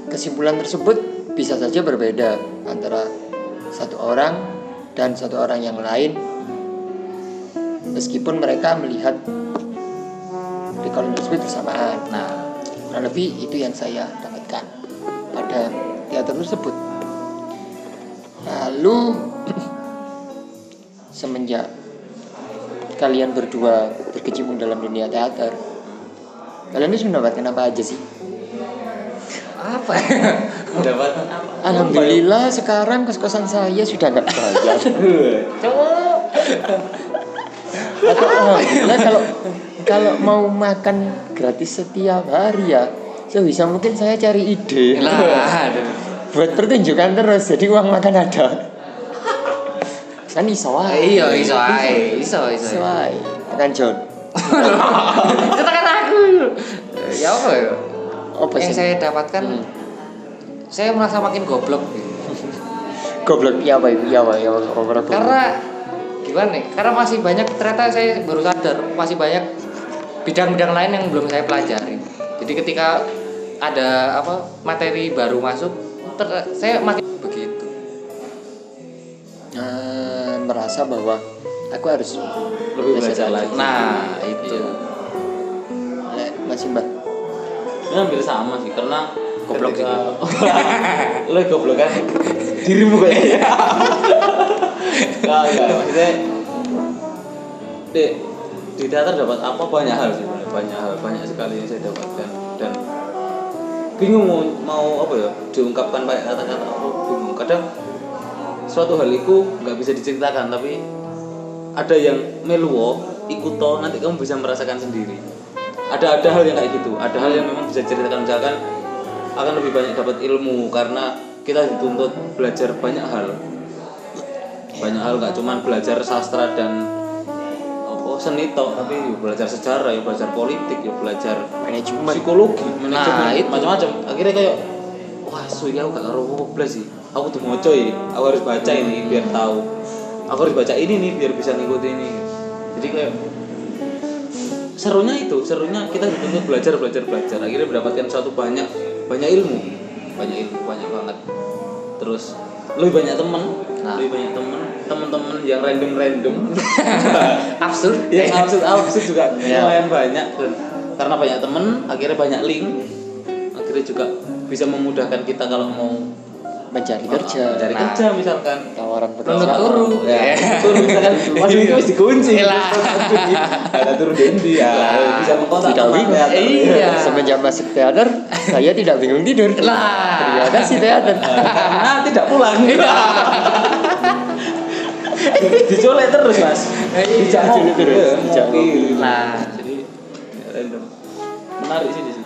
kesimpulan tersebut bisa saja berbeda antara satu orang dan satu orang yang lain. Meskipun mereka melihat recalling tersebut bersamaan. Nah kurang lebih itu yang saya dapatkan pada teater tersebut. Lalu semenjak kalian berdua berkecimpung dalam dunia teater kalian itu mendapatkan apa aja sih apa Mendapatkan apa? Alhamdulillah sekarang kos-kosan saya sudah nggak bayar. Atau alhamdulillah kalau kalau mau makan gratis setiap hari ya sebisa mungkin saya cari ide lah aduh. buat pertunjukan terus jadi uang makan ada kan iso wae. iya iso ae iso iso Iso wae. tekan John katakan aku ya apa ya apa yang saya dapatkan Hmm. saya merasa makin goblok. Goblok iya apa itu iya apa iya karena gimana nih? Karena masih banyak ternyata saya baru sadar masih banyak bidang-bidang lain yang belum saya pelajari. Jadi ketika ada apa materi baru masuk ter- saya makin begitu. Nah, merasa bahwa aku harus Lebih belajar lagi. nah itu. Lek, masih mbak Ini hampir sama sih karena Goblok ketika- Lo goblok kan dirimu kayaknya. Enggak, enggak. Maksudnya di, di teater dapat apa? Banyak hal sih banyak hal banyak sekali yang saya dapatkan. Dan bingung mau, mau apa ya diungkapkan pakai kata-kata apa bingung. Kadang suatu hal itu nggak bisa diceritakan tapi ada yang meluo ikuto nanti kamu bisa merasakan sendiri. Ada ada hal yang kayak gitu ada hal yang memang bisa diceritakan misalkan akan lebih banyak dapat ilmu karena kita dituntut belajar banyak hal. Banyak hal nggak cuman belajar sastra dan apa seni tok tapi ya belajar sejarah ya belajar politik ya belajar manajemen psikologi manajemen Nah, macam-macam. Akhirnya kayak wah aku gak karo apa belas sih aku tuh mau coy. Aku harus baca ini biar tahu. Aku harus baca ini nih biar bisa ngikutin ini. Jadi kayak serunya itu serunya kita dituntut belajar belajar belajar. Akhirnya mendapatkan suatu banyak banyak ilmu. Banyak ilmu banyak banget. Terus lebih banyak teman Nah. lebih banyak teman teman-teman yang random random absurd. Yang absurd absurd juga. Iya. lumayan banyak. Dan karena banyak temen akhirnya banyak link. Akhirnya juga bisa memudahkan kita kalau mau mencari kerja. cari Nah. kerja misalkan. tawaran pekerjaan turu ya. Turu misalkan. Waduh itu harus dikunci. Lah. ada turu dendi ya. Bisa mengkontak Tidak bingung. Iya. semenjak masuk teater saya tidak bingung tidur. Lah. terima kasih teater. Karena tidak pulang. Dicolek terus mas. Dijak terus, dijak. Lah. jadi random. Menarik sih di sini.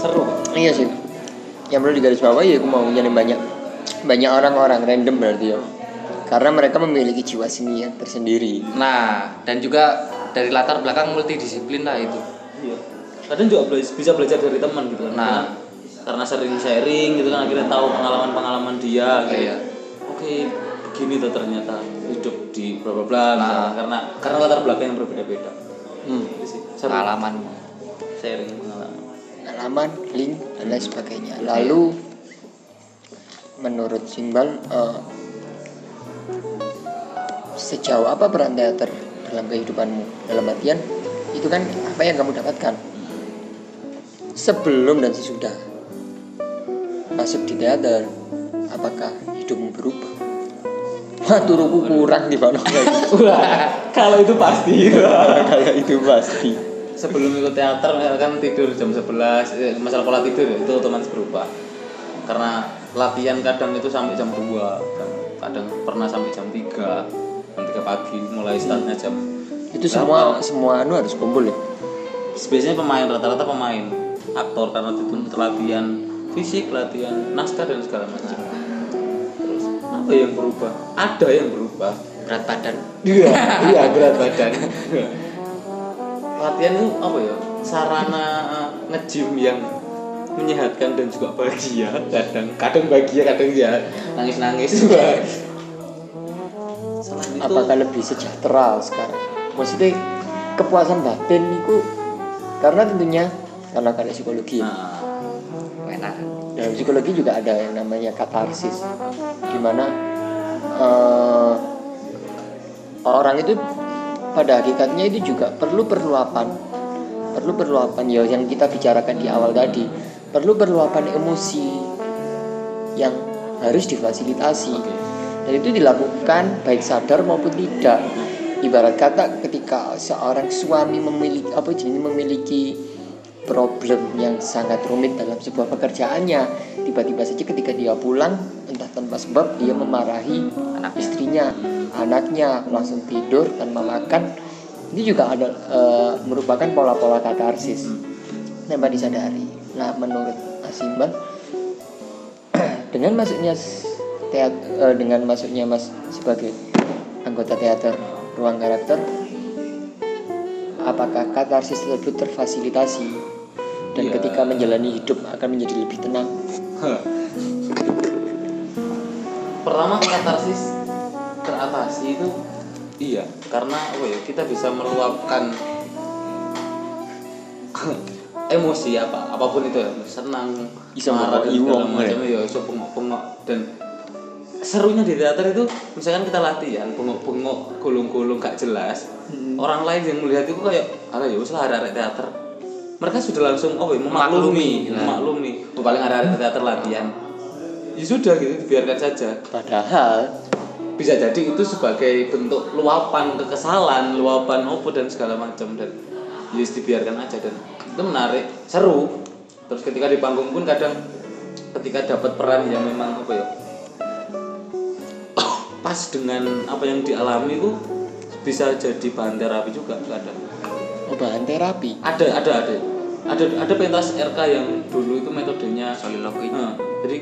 Seru. Iya sih. Yang perlu digarisbawahi ya aku mau nyanyi banyak banyak orang-orang random berarti ya karena mereka memiliki jiwa seni yang tersendiri nah dan juga dari latar belakang multidisiplin lah itu Iya. Kadang juga bisa belajar dari teman gitu kan. Nah. Karena, karena sering sharing gitu kan akhirnya tahu pengalaman-pengalaman dia. gitu. Iya. Oke, begini tuh ternyata hidup di bla bla bla. Nah. misalnya. Karena karena latar belakang yang berbeda-beda. hmm. Gitu pengalaman Sharing pengalaman. pengalaman link dan lain sebagainya lalu menurut Simbal eh, sejauh apa peran teater dalam kehidupanmu? Dalam artian itu kan apa yang kamu dapatkan? Sebelum dan sesudah masuk di teater apakah hidupmu berubah? Wah, turuku kurang di mana Wah, kalau itu pasti. kalau itu pasti. Sebelum ikut teater misalkan tidur jam 11, eh, masalah pola tidur itu otomatis berubah. Karena latihan kadang itu sampai jam 2, kadang, kadang pernah sampai jam 3, jam 3 pagi mulai startnya jam itu semua semua anu harus kumpul ya? Biasanya pemain rata-rata pemain aktor karena dituntut latihan fisik latihan naskah dan segala macam. Terus apa yang berubah? Ada yang berubah. Berat badan. Iya iya berat badan. Latihan itu apa ya? Sarana ngejim yang menyehatkan dan juga bahagia. Kadang kadang bahagia kadang ya nangis nangis itu apakah lebih sejahtera sekarang? Maksudnya kepuasan batin itu karena tentunya karena karena psikologi ya. nah, enak. Dalam psikologi juga ada yang namanya katarsis. Di mana eh, orang itu pada hakikatnya itu juga perlu perluapan. Perlu perluapan ya yang kita bicarakan di awal tadi perlu perluapan emosi yang harus difasilitasi. Dan itu dilakukan baik sadar maupun tidak. Ibarat kata ketika seorang suami memiliki apa jenis memiliki problem yang sangat rumit dalam sebuah pekerjaannya tiba-tiba saja ketika dia pulang entah tanpa sebab dia memarahi anak istrinya anaknya langsung tidur tanpa makan. Ini juga ada eh, merupakan pola-pola katarsis. Tanpa disadari nah menurut Asimban dengan masuknya teater dengan masuknya Mas sebagai anggota teater ruang karakter apakah katarsis tersebut terfasilitasi? Dan Iya. ketika menjalani hidup akan menjadi lebih tenang? Pertama katarsis teratasi itu iya. karena apa ya kita bisa meluapkan emosi apa apa pun itu ya. Senang Bisa marah segala macam ya. iso bengok-bengok. Dan serunya di teater itu misalkan kita latihan bengok-bengok gulung-gulung gak jelas orang lain yang melihat itu kayak ala ya lah arek teater. Mereka sudah langsung oh ya, memaklumi. Memaklumi, nah. memaklumi. Paling ada arek teater latihan. Ya sudah gitu biarkan saja. Padahal bisa jadi itu sebagai bentuk luapan kekesalan, luapan opo dan segala macam. Dan ya dibiarkan aja dan itu menarik, seru. Terus ketika di panggung pun kadang ketika dapat peran yang memang apa ya pas dengan apa yang dialami itu bisa jadi bahan terapi juga kadang. oh, bahan terapi Ada ada ada ada ada pentas RK yang dulu itu metodenya Soliloquy. Nah, jadi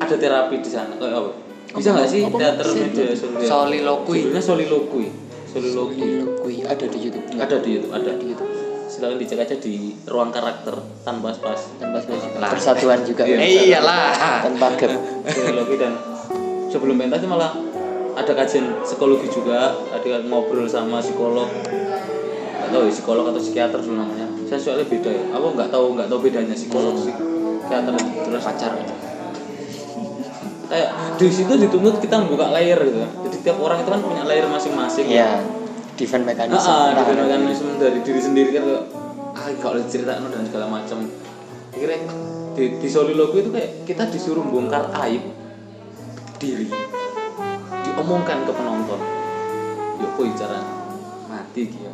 ada terapi di sana kayak apa? Bisa nggak sih Apa? teater media? Soliloquy. Judulnya soliloquy. Soliloquy. Soliloquy ada di YouTube Ada di YouTube, ada. di YouTube Silakan dicek aja di ruang karakter tanpa spas. tanpa spesifik Lah. persatuan juga Iya. Iyalah. tanpa gap Soliloquy dan sebelum pentas malah ada kajian psikologi juga, ada ngobrol sama psikolog. Tahu ya psikolog atau psikiater dulu namanya. Saya soalnya beda ya. Aku nggak tahu nggak tahu bedanya psikolog sih. Psikiater terus pacar kayak di situ dituntut kita membuka layer gitu. Jadi tiap orang itu kan punya layer masing-masing. Ya defense mechanism. Ah Nah, dengan mekanisme dari diri sendiri kan ah kalau diceritakan dan segala macam. Akhirnya di, di soliloquy itu kayak kita disuruh bongkar aib diri diomongkan ke penonton. Yuk cara mati gitu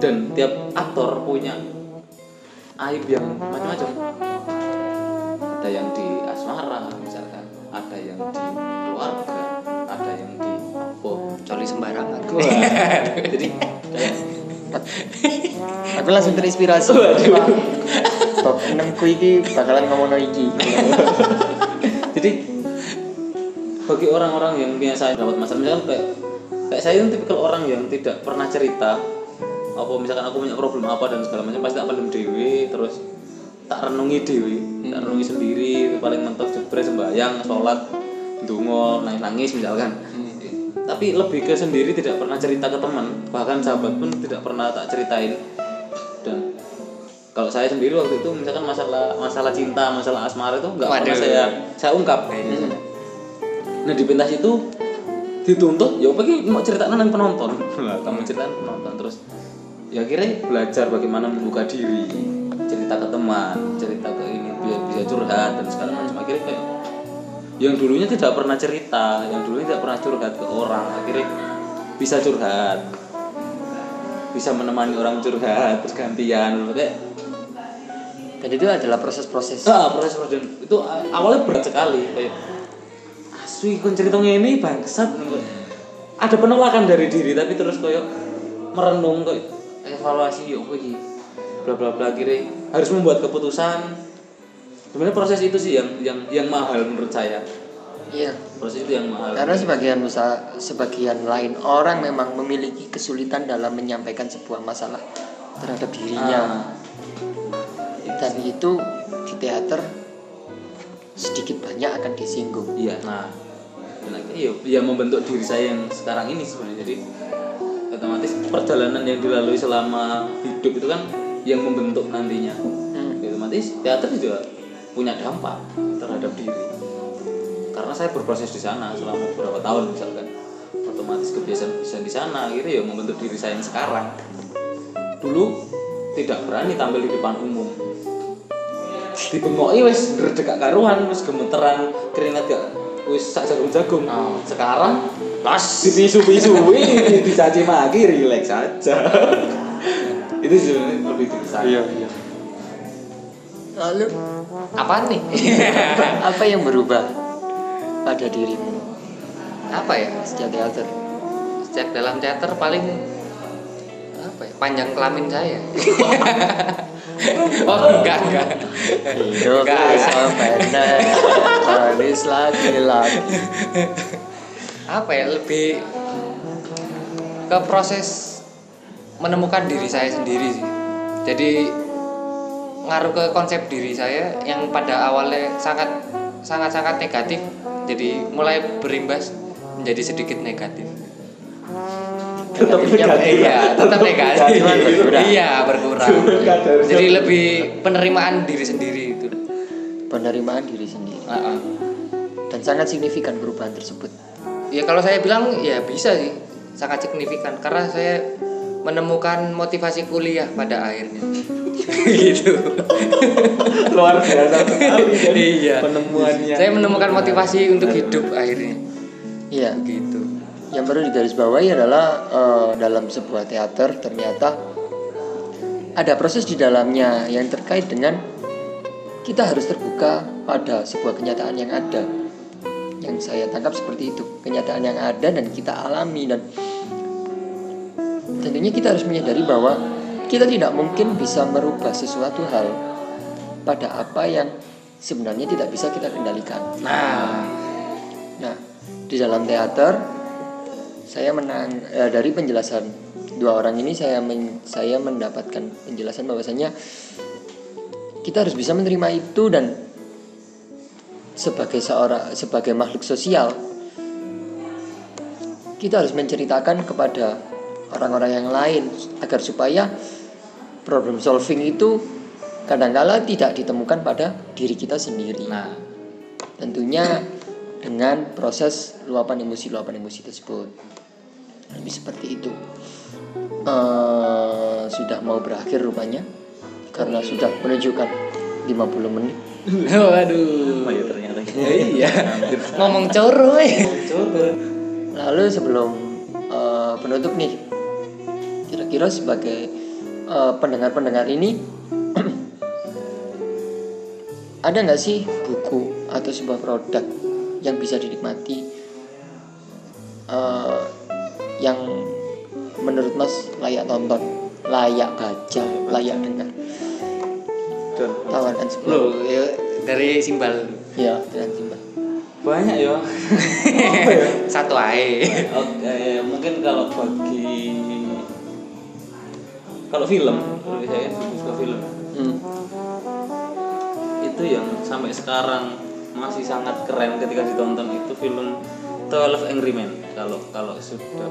dan tiap aktor punya aib yang macam-macam. Ada yang di asmara misalkan ada yang di keluarga ada yang di apa coli sembarangan. Jadi aku langsung terinspirasi. Top 6 ku iki bakalan ngomong iki. Jadi bagi orang-orang yang biasa dapat masalah misalkan kayak kayak saya itu tipikal orang yang tidak pernah cerita apa misalkan aku punya problem apa dan segala macam pasti tak pendem dewi terus tak renungi dewi tak renungi sendiri paling mentok jebret sembahyang sholat dungo nangis nangis misalkan. Tapi lebih ke sendiri tidak pernah cerita ke teman bahkan sahabat pun tidak pernah tak ceritain. Dan kalau saya sendiri waktu itu misalkan masalah masalah cinta masalah asmara itu nggak pernah saya saya ungkap. Nah di pentas itu dituntut ya pergi mau cerita nang penonton. Lah kamu cerita penonton terus ya akhirnya belajar bagaimana membuka diri cerita ke teman cerita ke ini biar bisa curhat dan segala macam. Akhirnya kayak yang dulunya tidak pernah cerita yang dulunya tidak pernah curhat ke orang akhirnya bisa curhat. Bisa menemani orang curhat terus gantian. Kayak dan itu adalah proses-proses. Ah proses proses itu awalnya berat sekali kayak asli kon cerita ini bangsat. Ada penolakan dari diri tapi terus kayak merenung kayak evaluasi yuk iki. Bla bla bla akhirnya harus membuat keputusan. Sebenarnya proses itu sih yang yang yang mahal menurut saya. Iya. Proses itu yang mahal. Karena sebagian usaha sebagian lain orang memang memiliki kesulitan dalam menyampaikan sebuah masalah terhadap dirinya. Ah, dan itu di teater sedikit banyak akan disinggung. Iya, nah, dan akhirnya ya, ya membentuk diri saya yang sekarang ini sebenarnya. Jadi otomatis perjalanan yang dilalui selama hidup itu kan yang membentuk nantinya. Hmm. Otomatis teater juga punya dampak terhadap diri. Karena saya berproses di sana selama beberapa tahun misalkan, otomatis kebiasaan-kebiasaan di sana akhirnya ya membentuk diri saya yang sekarang. Dulu tidak berani tampil di depan umum, dibengoki wis ndredeg gak karuan wis gemeteran keringat gak wis sak jagung-jagung. Oh. Sekarang Los. dipisu-pisui, dicaci maki, relax aja. Itu sebenarnya lebih dikesan. iya iya lalu Apa nih? apa yang berubah pada dirimu apa ya? sejak teater Sejak dalam teater paling apa ya? Panjang kelamin saya. oh enggak enggak. hidup Enggak, sama pendek manis lagi-lagi Apa ya? Lebih ke proses menemukan diri saya sendiri sih. Jadi ngaruh ke konsep diri saya yang pada awalnya sangat sangat sangat negatif jadi mulai berimbas menjadi sedikit negatif. Tetap negatif. iya tetap negatif. iya berkurang. Jadi lebih penerimaan diri sendiri itu. Penerimaan diri sendiri. Dan sangat signifikan perubahan tersebut. Ya kalau saya bilang ya bisa sih. Sangat signifikan. Karena saya menemukan motivasi kuliah pada akhirnya. Gitu. Luar biasa sekali iya. penemuannya. saya menemukan motivasi untuk hidup akhirnya. Iya. Gitu. Yang perlu digarisbawahi adalah eh, dalam sebuah teater ternyata ada proses di dalamnya yang terkait dengan kita harus terbuka pada sebuah kenyataan yang ada. Yang saya tangkap seperti itu. Kenyataan yang ada dan kita alami dan tentunya kita harus menyadari bahwa kita tidak mungkin bisa merubah sesuatu hal pada apa yang sebenarnya tidak bisa kita kendalikan. Nah. Nah, di dalam teater saya menang eh, dari penjelasan dua orang ini saya men- saya mendapatkan penjelasan bahwasanya kita harus bisa menerima itu dan sebagai seorang sebagai makhluk sosial kita harus menceritakan kepada orang-orang yang lain agar supaya problem solving itu kadangkala tidak ditemukan pada diri kita sendiri. nah Tentunya dengan proses luapan emosi luapan emosi tersebut lebih seperti itu. Eh, sudah mau berakhir rupanya karena sudah menunjukkan 50 menit. waduh Oh ya ternyata. iya ngomong coro eh Coba. Lalu sebelum eh, penutup nih, kira-kira sebagai eh, pendengar-pendengar ini ada nggak sih buku atau sebuah produk yang bisa dinikmati eh, yang menurut Mas layak tonton, layak baca, layak dengar? Sebuah Loh, ya, dari simbal ya dengan simbol. banyak ya. satu ae. Oke, mungkin kalau bagi kalau film, kalau saya suka film Hmm. itu yang sampai sekarang masih sangat keren ketika ditonton itu film 12 Angry Men. Kalau kalau sudah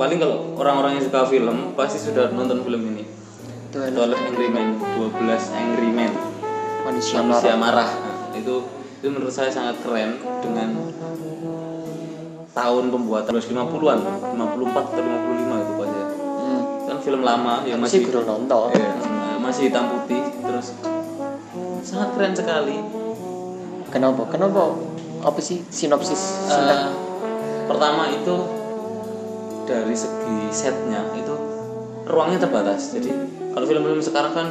paling kalau orang-orang yang suka film pasti sudah nonton film ini. 12 Angry Men, 12 Angry Men. manusia Manusia marah. marah. Nah, itu itu menurut saya sangat keren dengan tahun pembuatan 1950-an, 54 atau 55 itu film lama yang Masih kurang nonton. Iya, masih hitam putih terus sangat keren sekali. Kenapa? Kenapa? Apa sih sinopsis singkat? pertama itu dari segi setnya itu ruangnya terbatas. Jadi kalau film-film sekarang kan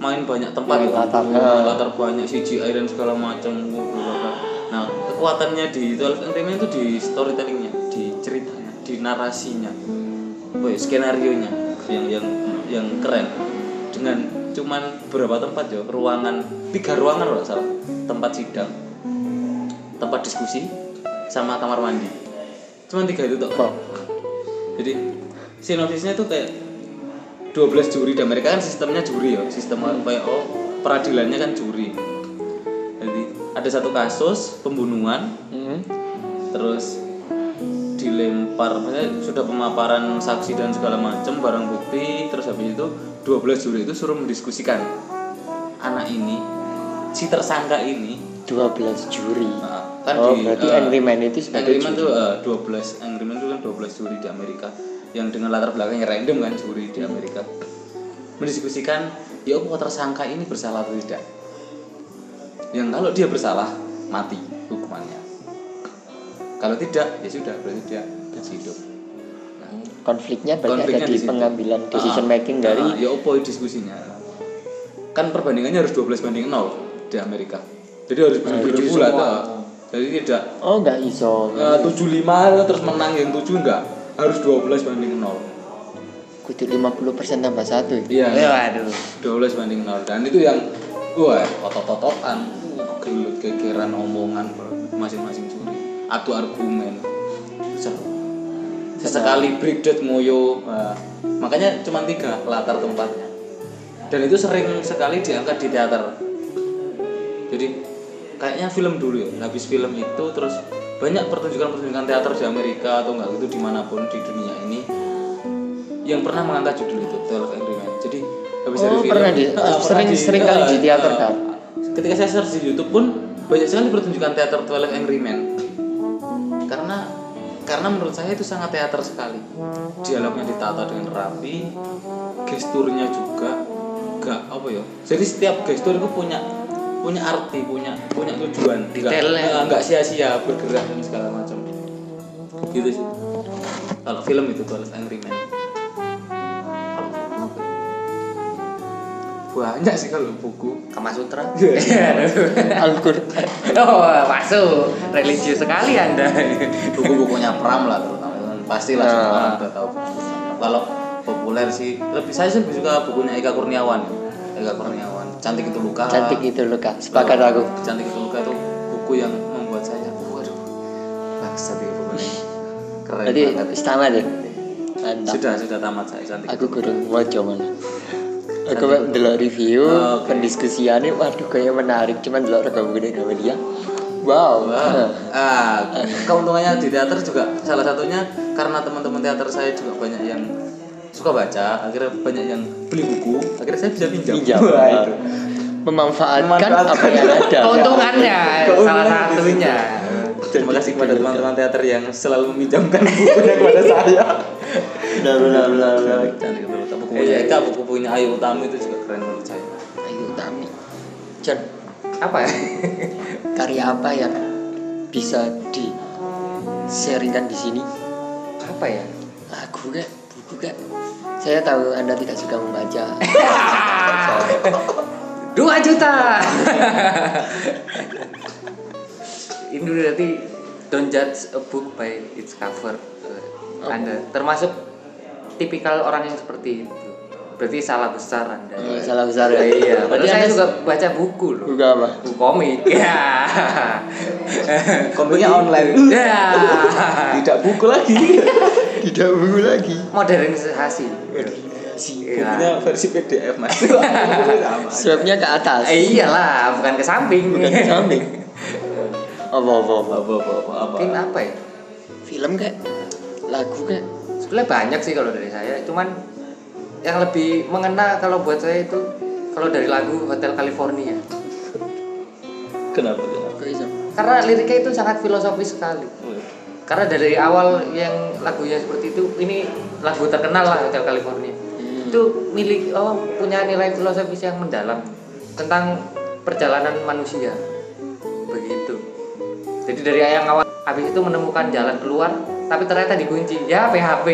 main banyak tempat tuh. latar. Main latar banyak CGI dan segala macam. Nah kekuatannya di 12 Angry Men itu di storytellingnya, di ceritanya, di narasinya, Boy, skenario nya yang yang yang keren. Dengan cuman beberapa tempat ya ruangan tiga ruangan kalau nggak salah. Tempat sidang tempat diskusi sama kamar mandi. Cuman tiga itu Oh. jadi sinopsisnya tuh kayak 12 juri. Dan mereka kan sistemnya juri ya. Sistem kayak oh peradilannya kan juri. Jadi ada satu kasus pembunuhan. Hmm. terus dilempar maksudnya sudah pemaparan saksi dan segala macam barang bukti terus habis itu 12 juri itu suruh mendiskusikan. Anak ini si tersangka ini 12 juri. nah, kan oh, di, berarti eh, Angry Man itu sebagai Angry Man juri. tuh eh, 12 Angry Man itu kan 12 juri di Amerika. Yang dengan latar belakangnya random kan juri di Amerika. Mendiskusikan ya apa tersangka ini bersalah atau tidak? Yang kalau dia bersalah mati hukumannya kalau tidak ya sudah berarti dia hidup. Nah, konfliknya berarti konfliknya ada di situ. pengambilan decision Ah, making dari ah, ya opo diskusinya. Kan perbandingannya harus 12 banding 0 di Amerika. Jadi harus benar-benar ah. jadi tidak oh nggak iso. Eh, 75 terus menang yang 7 enggak harus 12 banding 0 kudu 50% tambah satu iya. Ya, waduh. 12 banding 0 dan itu yang wah otot-ototan uh, gelut gegeran omongan masing-masing atu argumen. Sesekali breakdown ngoyo Wah, makanya cuma tiga latar tempatnya. Dan itu sering sekali diangkat di teater. Jadi kayaknya film dulu ya habis film itu terus banyak pertunjukan-pertunjukan teater di Amerika atau enggak itu di mana pun di dunia ini yang pernah mengangkat judul itu 12 Angry Men jadi habis Oh, dari film pernah di- Ah, sering- pernah sering kali di ah, teater, ah. kan? ketika saya search di YouTube pun banyak sekali pertunjukan teater 12 Angry Men karena karena menurut saya itu sangat teater sekali. Dialognya ditata dengan rapi gesturnya juga gak apa ya. Jadi setiap gestur itu punya punya arti punya punya tujuan. Detailnya. nggak sia-sia bergerak dan segala macam. Gitu sih. Kalau film itu 12 Angry Men banyak sih kalau buku. Kama Sutra. Iya. Al-Quran. Oh, masuk. Religius sekali Anda. buku-bukunya Pram lah terutama. Pastilah semua Nah. orang udah tahu kalau populer sih lebih saya sih lebih suka bukunya Eka Kurniawan. Eka Kurniawan. Cantik itu luka. Cantik itu loh kak sepakat aku. Cantik itu luka itu buku yang membuat saya waduh bangsat itu pokoknya. Keren Berarti banget. deh mantap sudah sudah tamat saya cantik aku Luka. kurang wajo mana aku mek ndelok review Oke. pendiskusiannya waduh kayak menarik cuman ndelok rekam gede sama dia wow Wah, ah, keuntungannya di teater juga salah satunya karena teman-teman teater saya juga banyak yang suka baca, akhirnya banyak yang beli buku, akhirnya saya bisa pinjam. pinjam Wah, itu. memanfaatkan, Memanfaatkan. apa yang ada Keuntungannya Keuntungan salah satunya. Terima kasih kepada teman-teman teater yang selalu meminjamkan bukunya kepada saya. benar benar benar Cantik betul. Tapi bukunya Eka, buku punya Ayu Utami itu juga keren menurut saya. Ayu Utami John Apa ya? karya apa yang bisa di sharingkan di sini Apa ya? lagu kak buku kak saya tahu anda tidak suka membaca Dua juta. Ini berarti don't judge a book by its cover. Anda termasuk tipikal orang yang seperti itu. Berarti salah besar Anda. Oh, salah besar ya Iya, berarti padahal saya juga baca buku loh. buku apa Buku komik. Ya. Komiknya online. Ya. Tidak buku lagi. tidak buku lagi Modernisasi. Iya. Bukunya versi PDF mas. Swabnya ke atas Eh, iyalah, bukan ke samping. bukan ke samping apa apa apa Apa apa apa apa. Mungkin apa ya? film kak lagu kak Sebenarnya banyak sih kalau dari saya, cuman yang lebih mengena kalau buat saya itu kalau dari lagu Hotel California. Kenapa kenapa? Karena liriknya itu sangat filosofis sekali. Karena dari awal yang lagunya seperti itu, ini lagu terkenal lah Hotel California. Itu milik oh punya nilai filosofis yang mendalam tentang perjalanan manusia. Begitu. Jadi dari yang awal habis itu menemukan jalan keluar, tapi ternyata dikunci. Ya PHP.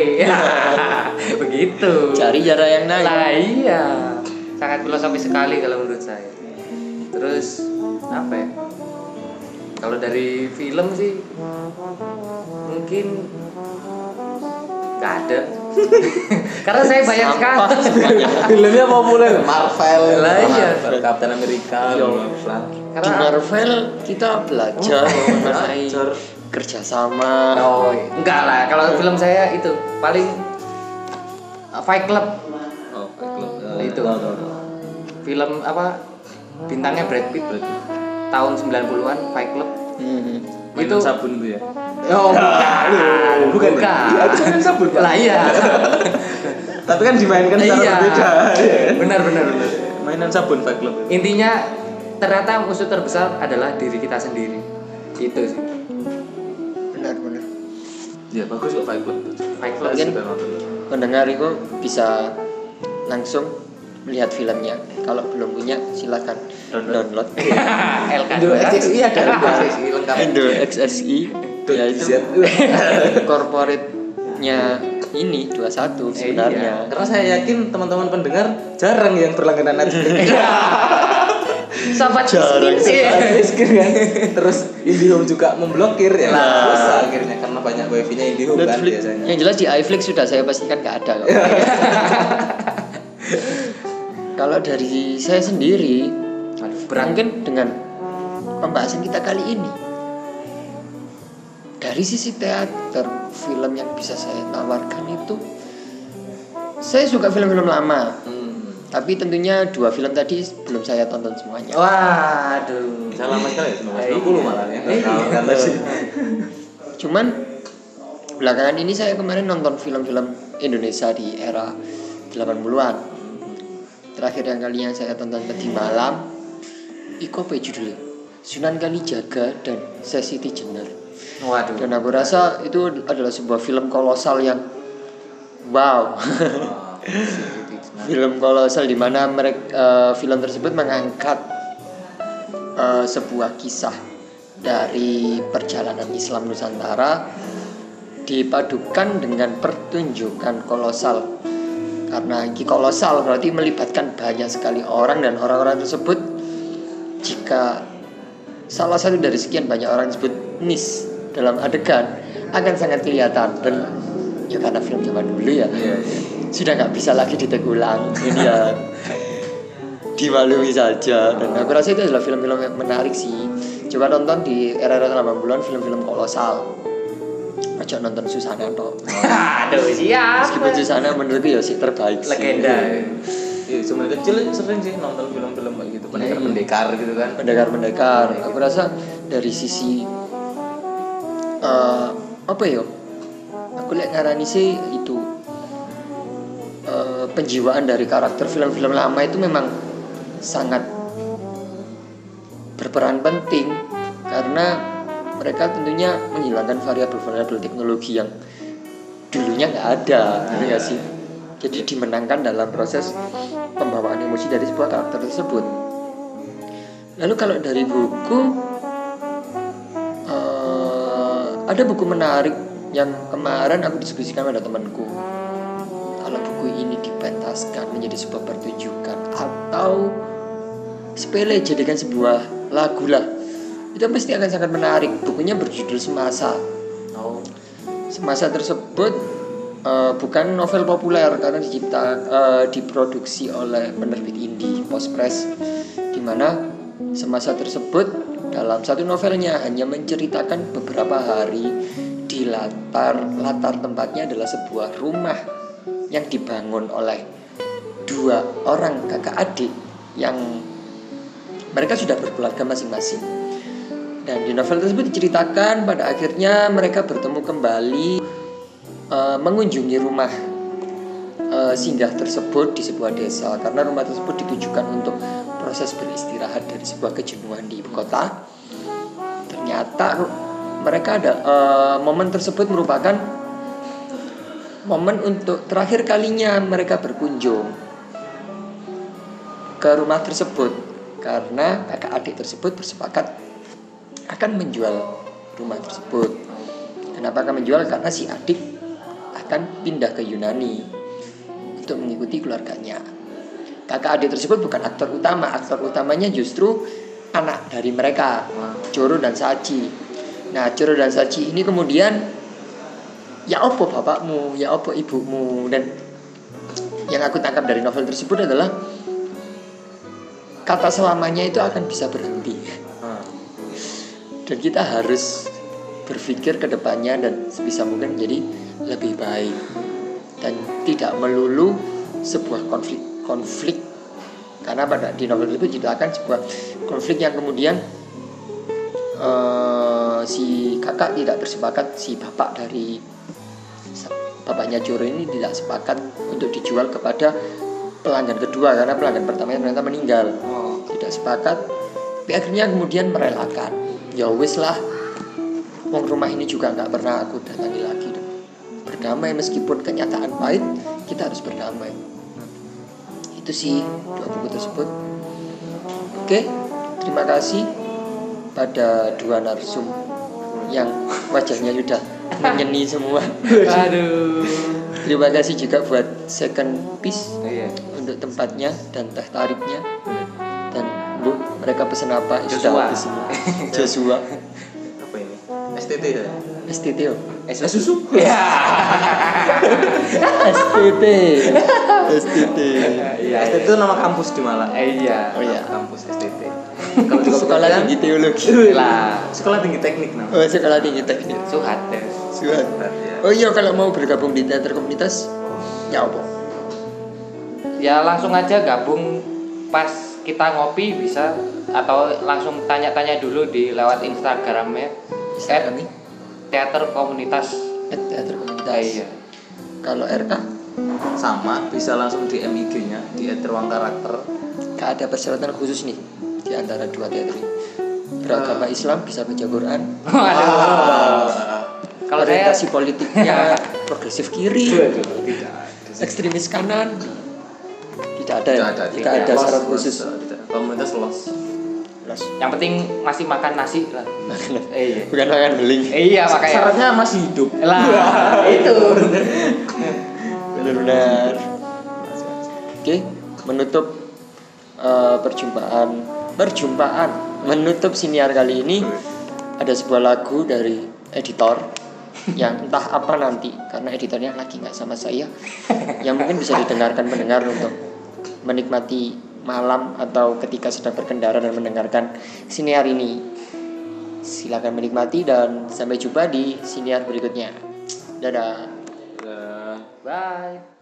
Begitu. cari cara yang naik Lah iya, sangat filosofis sekali kalau menurut saya. Terus apa ya? Kalau dari film sih mungkin nggak ada. Karena saya banyak sekali. Filmnya populer Marvel, Lah, iya. Marvel, Captain America, Iya. Bla di Karena Marvel kita belajar mengenai Belajar. kerjasama oh enggak lah. Kalau film saya itu paling uh, Fight Club Oh, Fight Club. Nah, itu. Film apa bintangnya Brad Pitt tahun 90-an Fight Club Hmm. Itu- sabun itu ya. Oh, bukan. Bukan. Bukan. Iya, itu mainan sabun. Lah iya. Tapi kan dimainkan secara Iya. berbeda. Benar benar benar. Mainan sabun Fight Club. Intinya ternyata musuh terbesar adalah diri kita sendiri. Itu sih. benar benar Ya bagus kok Fight Club. Fight Club kan? pendengar itu bisa langsung melihat filmnya kalau belum punya silakan Download. download LK Indo XXI ada XXI lengkap. Indo XSI ya corporate-nya ini 21 Iya, sebenarnya. karena saya yakin teman-teman pendengar jarang yang berlangganan Netflix. Sahabat Jarang miskin. Saat miskin kan. Terus IndiHome juga memblokir ya. Nah. Dosa akhirnya karena banyak wifi-nya IndiHome kan biasanya. Yang jelas di iFlix sudah saya pastikan nggak ada kok. Kalau dari saya sendiri, mungkin dengan pembahasan kita kali ini, dari sisi teater film yang bisa saya tawarkan itu, saya suka film-film lama. Tapi tentunya dua film tadi belum saya tonton semuanya. Waduh. Bisa lama sekali ya, Iya. 20 malah ya. Iya. Kata sih. Cuman belakangan ini saya kemarin nonton film-film Indonesia di era 80-an. Terakhir yang kali yang saya tonton tadi malam Iko apa ya judulnya? Sunan Kalijaga dan Sesiti Jenar. Waduh. Dan aku rasa itu adalah sebuah film kolosal yang wow. Film kolosal di mana mereka film tersebut mengangkat eh, sebuah kisah dari perjalanan Islam Nusantara dipadukan dengan pertunjukan kolosal. Karena ini kolosal berarti melibatkan banyak sekali orang dan orang-orang tersebut. Jika salah satu dari sekian banyak orang disebut miss dalam adegan akan sangat kelihatan. Dan ya karena film zaman dulu ya sudah nggak bisa lagi ditegulang. Ini ya dimaklumi saja. Dan aku rasa itu adalah film-film yang menarik sih. Coba nonton di era-era 80-an film-film kolosal. Aja nonton Susana toh Aduh, siap. meskipun Susana menurutku ya sih terbaik. Legenda. Iya, sebenarnya kecil sering sih nonton film-film kayak gitu, pendekar-pendekar gitu kan. pendekar-pendekar. Aku rasa dari sisi eh, apa ya? Aku lihat ngarani sih itu penjiwaan dari karakter film-film lama itu memang sangat berperan penting karena mereka tentunya menghilangkan variabel-variabel teknologi yang dulunya nggak ada gitu nggak sih? Jadi dimenangkan dalam proses pembawaan emosi dari sebuah karakter tersebut. Lalu kalau dari buku eh, ada buku menarik yang kemarin aku diskusikan pada temanku buku ini dipentaskan menjadi sebuah pertunjukan atau sepele jadikan sebuah lagu lah. Itu pasti akan sangat menarik. Bukunya berjudul semasa. Oh. semasa tersebut eh, bukan novel populer karena dicipta eh, diproduksi oleh penerbit indie Postpress di mana semasa tersebut dalam satu novelnya hanya menceritakan beberapa hari di latar latar tempatnya adalah sebuah rumah yang dibangun oleh dua orang kakak adik yang mereka sudah berkeluarga masing-masing dan di novel tersebut diceritakan pada akhirnya mereka bertemu kembali eh, mengunjungi rumah eh, singgah tersebut di sebuah desa karena rumah tersebut ditujukan untuk proses beristirahat dari sebuah kejenuhan di ibu kota. Ternyata mereka ada eh, momen tersebut merupakan momen untuk terakhir kalinya mereka berkunjung ke rumah tersebut karena kakak adik tersebut bersepakat akan menjual rumah tersebut. Kenapa akan menjual? Karena si adik akan pindah ke Yunani untuk mengikuti keluarganya. Kakak adik tersebut bukan aktor utama, aktor utamanya justru anak dari mereka, Joro dan Saji. Nah, Joro dan Saji ini kemudian ya opo bapakmu, ya opo ibumu. Dan yang aku tangkap dari novel tersebut adalah kata selamanya itu akan bisa berhenti. Dan kita harus berpikir ke depannya dan sebisa mungkin jadi lebih baik dan tidak melulu sebuah konflik konflik. Karena pada di novel itu diceritakan sebuah konflik yang kemudian eh, si kakak tidak bersepakat si bapak dari bapaknya Joro ini tidak sepakat untuk dijual kepada pelanggan kedua karena pelanggan pertamanya ternyata meninggal. Oh. tidak sepakat. Tapi akhirnya kemudian merelakan. Ya wis lah Wong rumah ini juga nggak pernah aku datangi lagi. Berdamai meskipun kenyataan pahit kita harus berdamai. Itu sih dua buku tersebut. Oke terima kasih pada dua narsum yang wajahnya sudah menyeni semua. Aduh. Terima kasih juga buat second piece Iya. untuk tempatnya dan teh tariknya. Dan bu, mereka pesen apa? Sudah Joshua. habis semua. Joshua, Apa ini? STT ya? STTO, Eh susu? Ya. STT, STT. Iya. STT itu nama kampus di Malang. Eh, Iya. Oh iya. Nama Kampus STT. Kalau di Sekolah tinggi teologi. Lah, Sekolah tinggi teknik nama. Oh, sekolah tinggi teknik. suhat ya. Suhat. Ya. Oh iya kalau mau bergabung di teater komunitas, ya apa? Ya langsung aja gabung pas kita ngopi bisa atau langsung tanya-tanya dulu di lewat Instagramnya Instagram at teater komunitas. Eh, teater komunitas. Ah, iya. Kalau RK, Sama, bisa langsung di MIG-nya di ruang karakter. gak ada persyaratan khusus nih di antara dua ini. Beragama Islam bisa baca Quran. Waduh. Kalau saya orientasi politiknya progresif kiri, Tidak. ekstremis kanan. Tidak ada, Tidak ada. Tidak ada syarat khusus. Komunitas los. Los. yang penting masih makan nasi lah. Eh, iya. Bukan makan beling. Eh, iya makanya. Syaratnya masih hidup. Lah, itu. Benar-benar. Oke, menutup eh, perjumpaan perjumpaan. Menutup siniar kali ini ada sebuah lagu dari editor yang entah apa nanti karena editornya lagi nggak sama saya yang mungkin bisa didengarkan pendengar untuk menikmati malam atau ketika sedang berkendara dan mendengarkan siniar ini. Silakan menikmati dan sampai jumpa di siniar berikutnya. Dadah. Eh, Bye.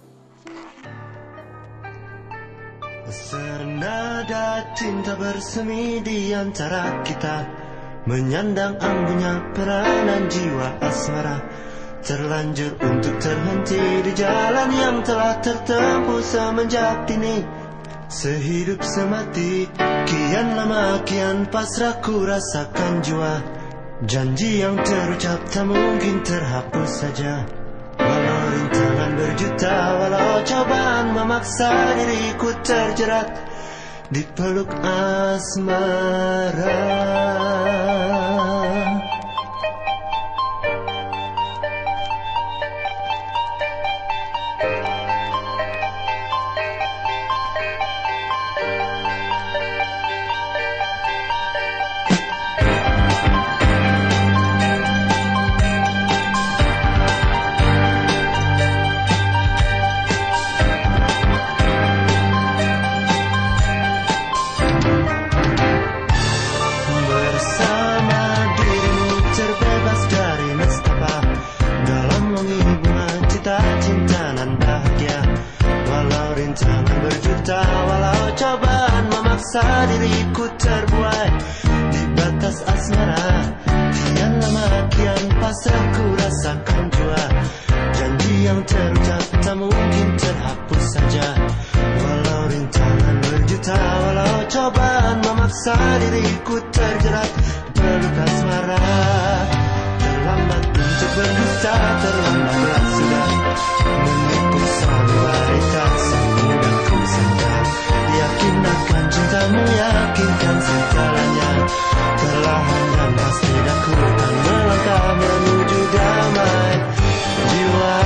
Senada cinta bersemi di antara kita Menyandang anggunnya peranan jiwa asmara. Terlanjur untuk terhenti di jalan yang telah tertempuh semenjak dini Sehidup semati Kian lama kian pasrah ku rasakan jua Janji yang terucap tak mungkin terhapus saja berjuta Walau cobaan memaksa diriku terjerat Di peluk asmara memaksa diriku terbuai Di batas asmara. Kian lama kian pasrah ku rasakan jua. Janji yang terucap tak mungkin terhapus saja. Walau rintangan berjuta Walau cobaan memaksa diriku terjerat Peluk asmara Terlambat untuk berdusta Terlambatlah Yakin akan cintamu Yakinkan segalanya. Perlahan dan pasti aku akan melangkah menuju damai jiwa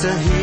Sehidup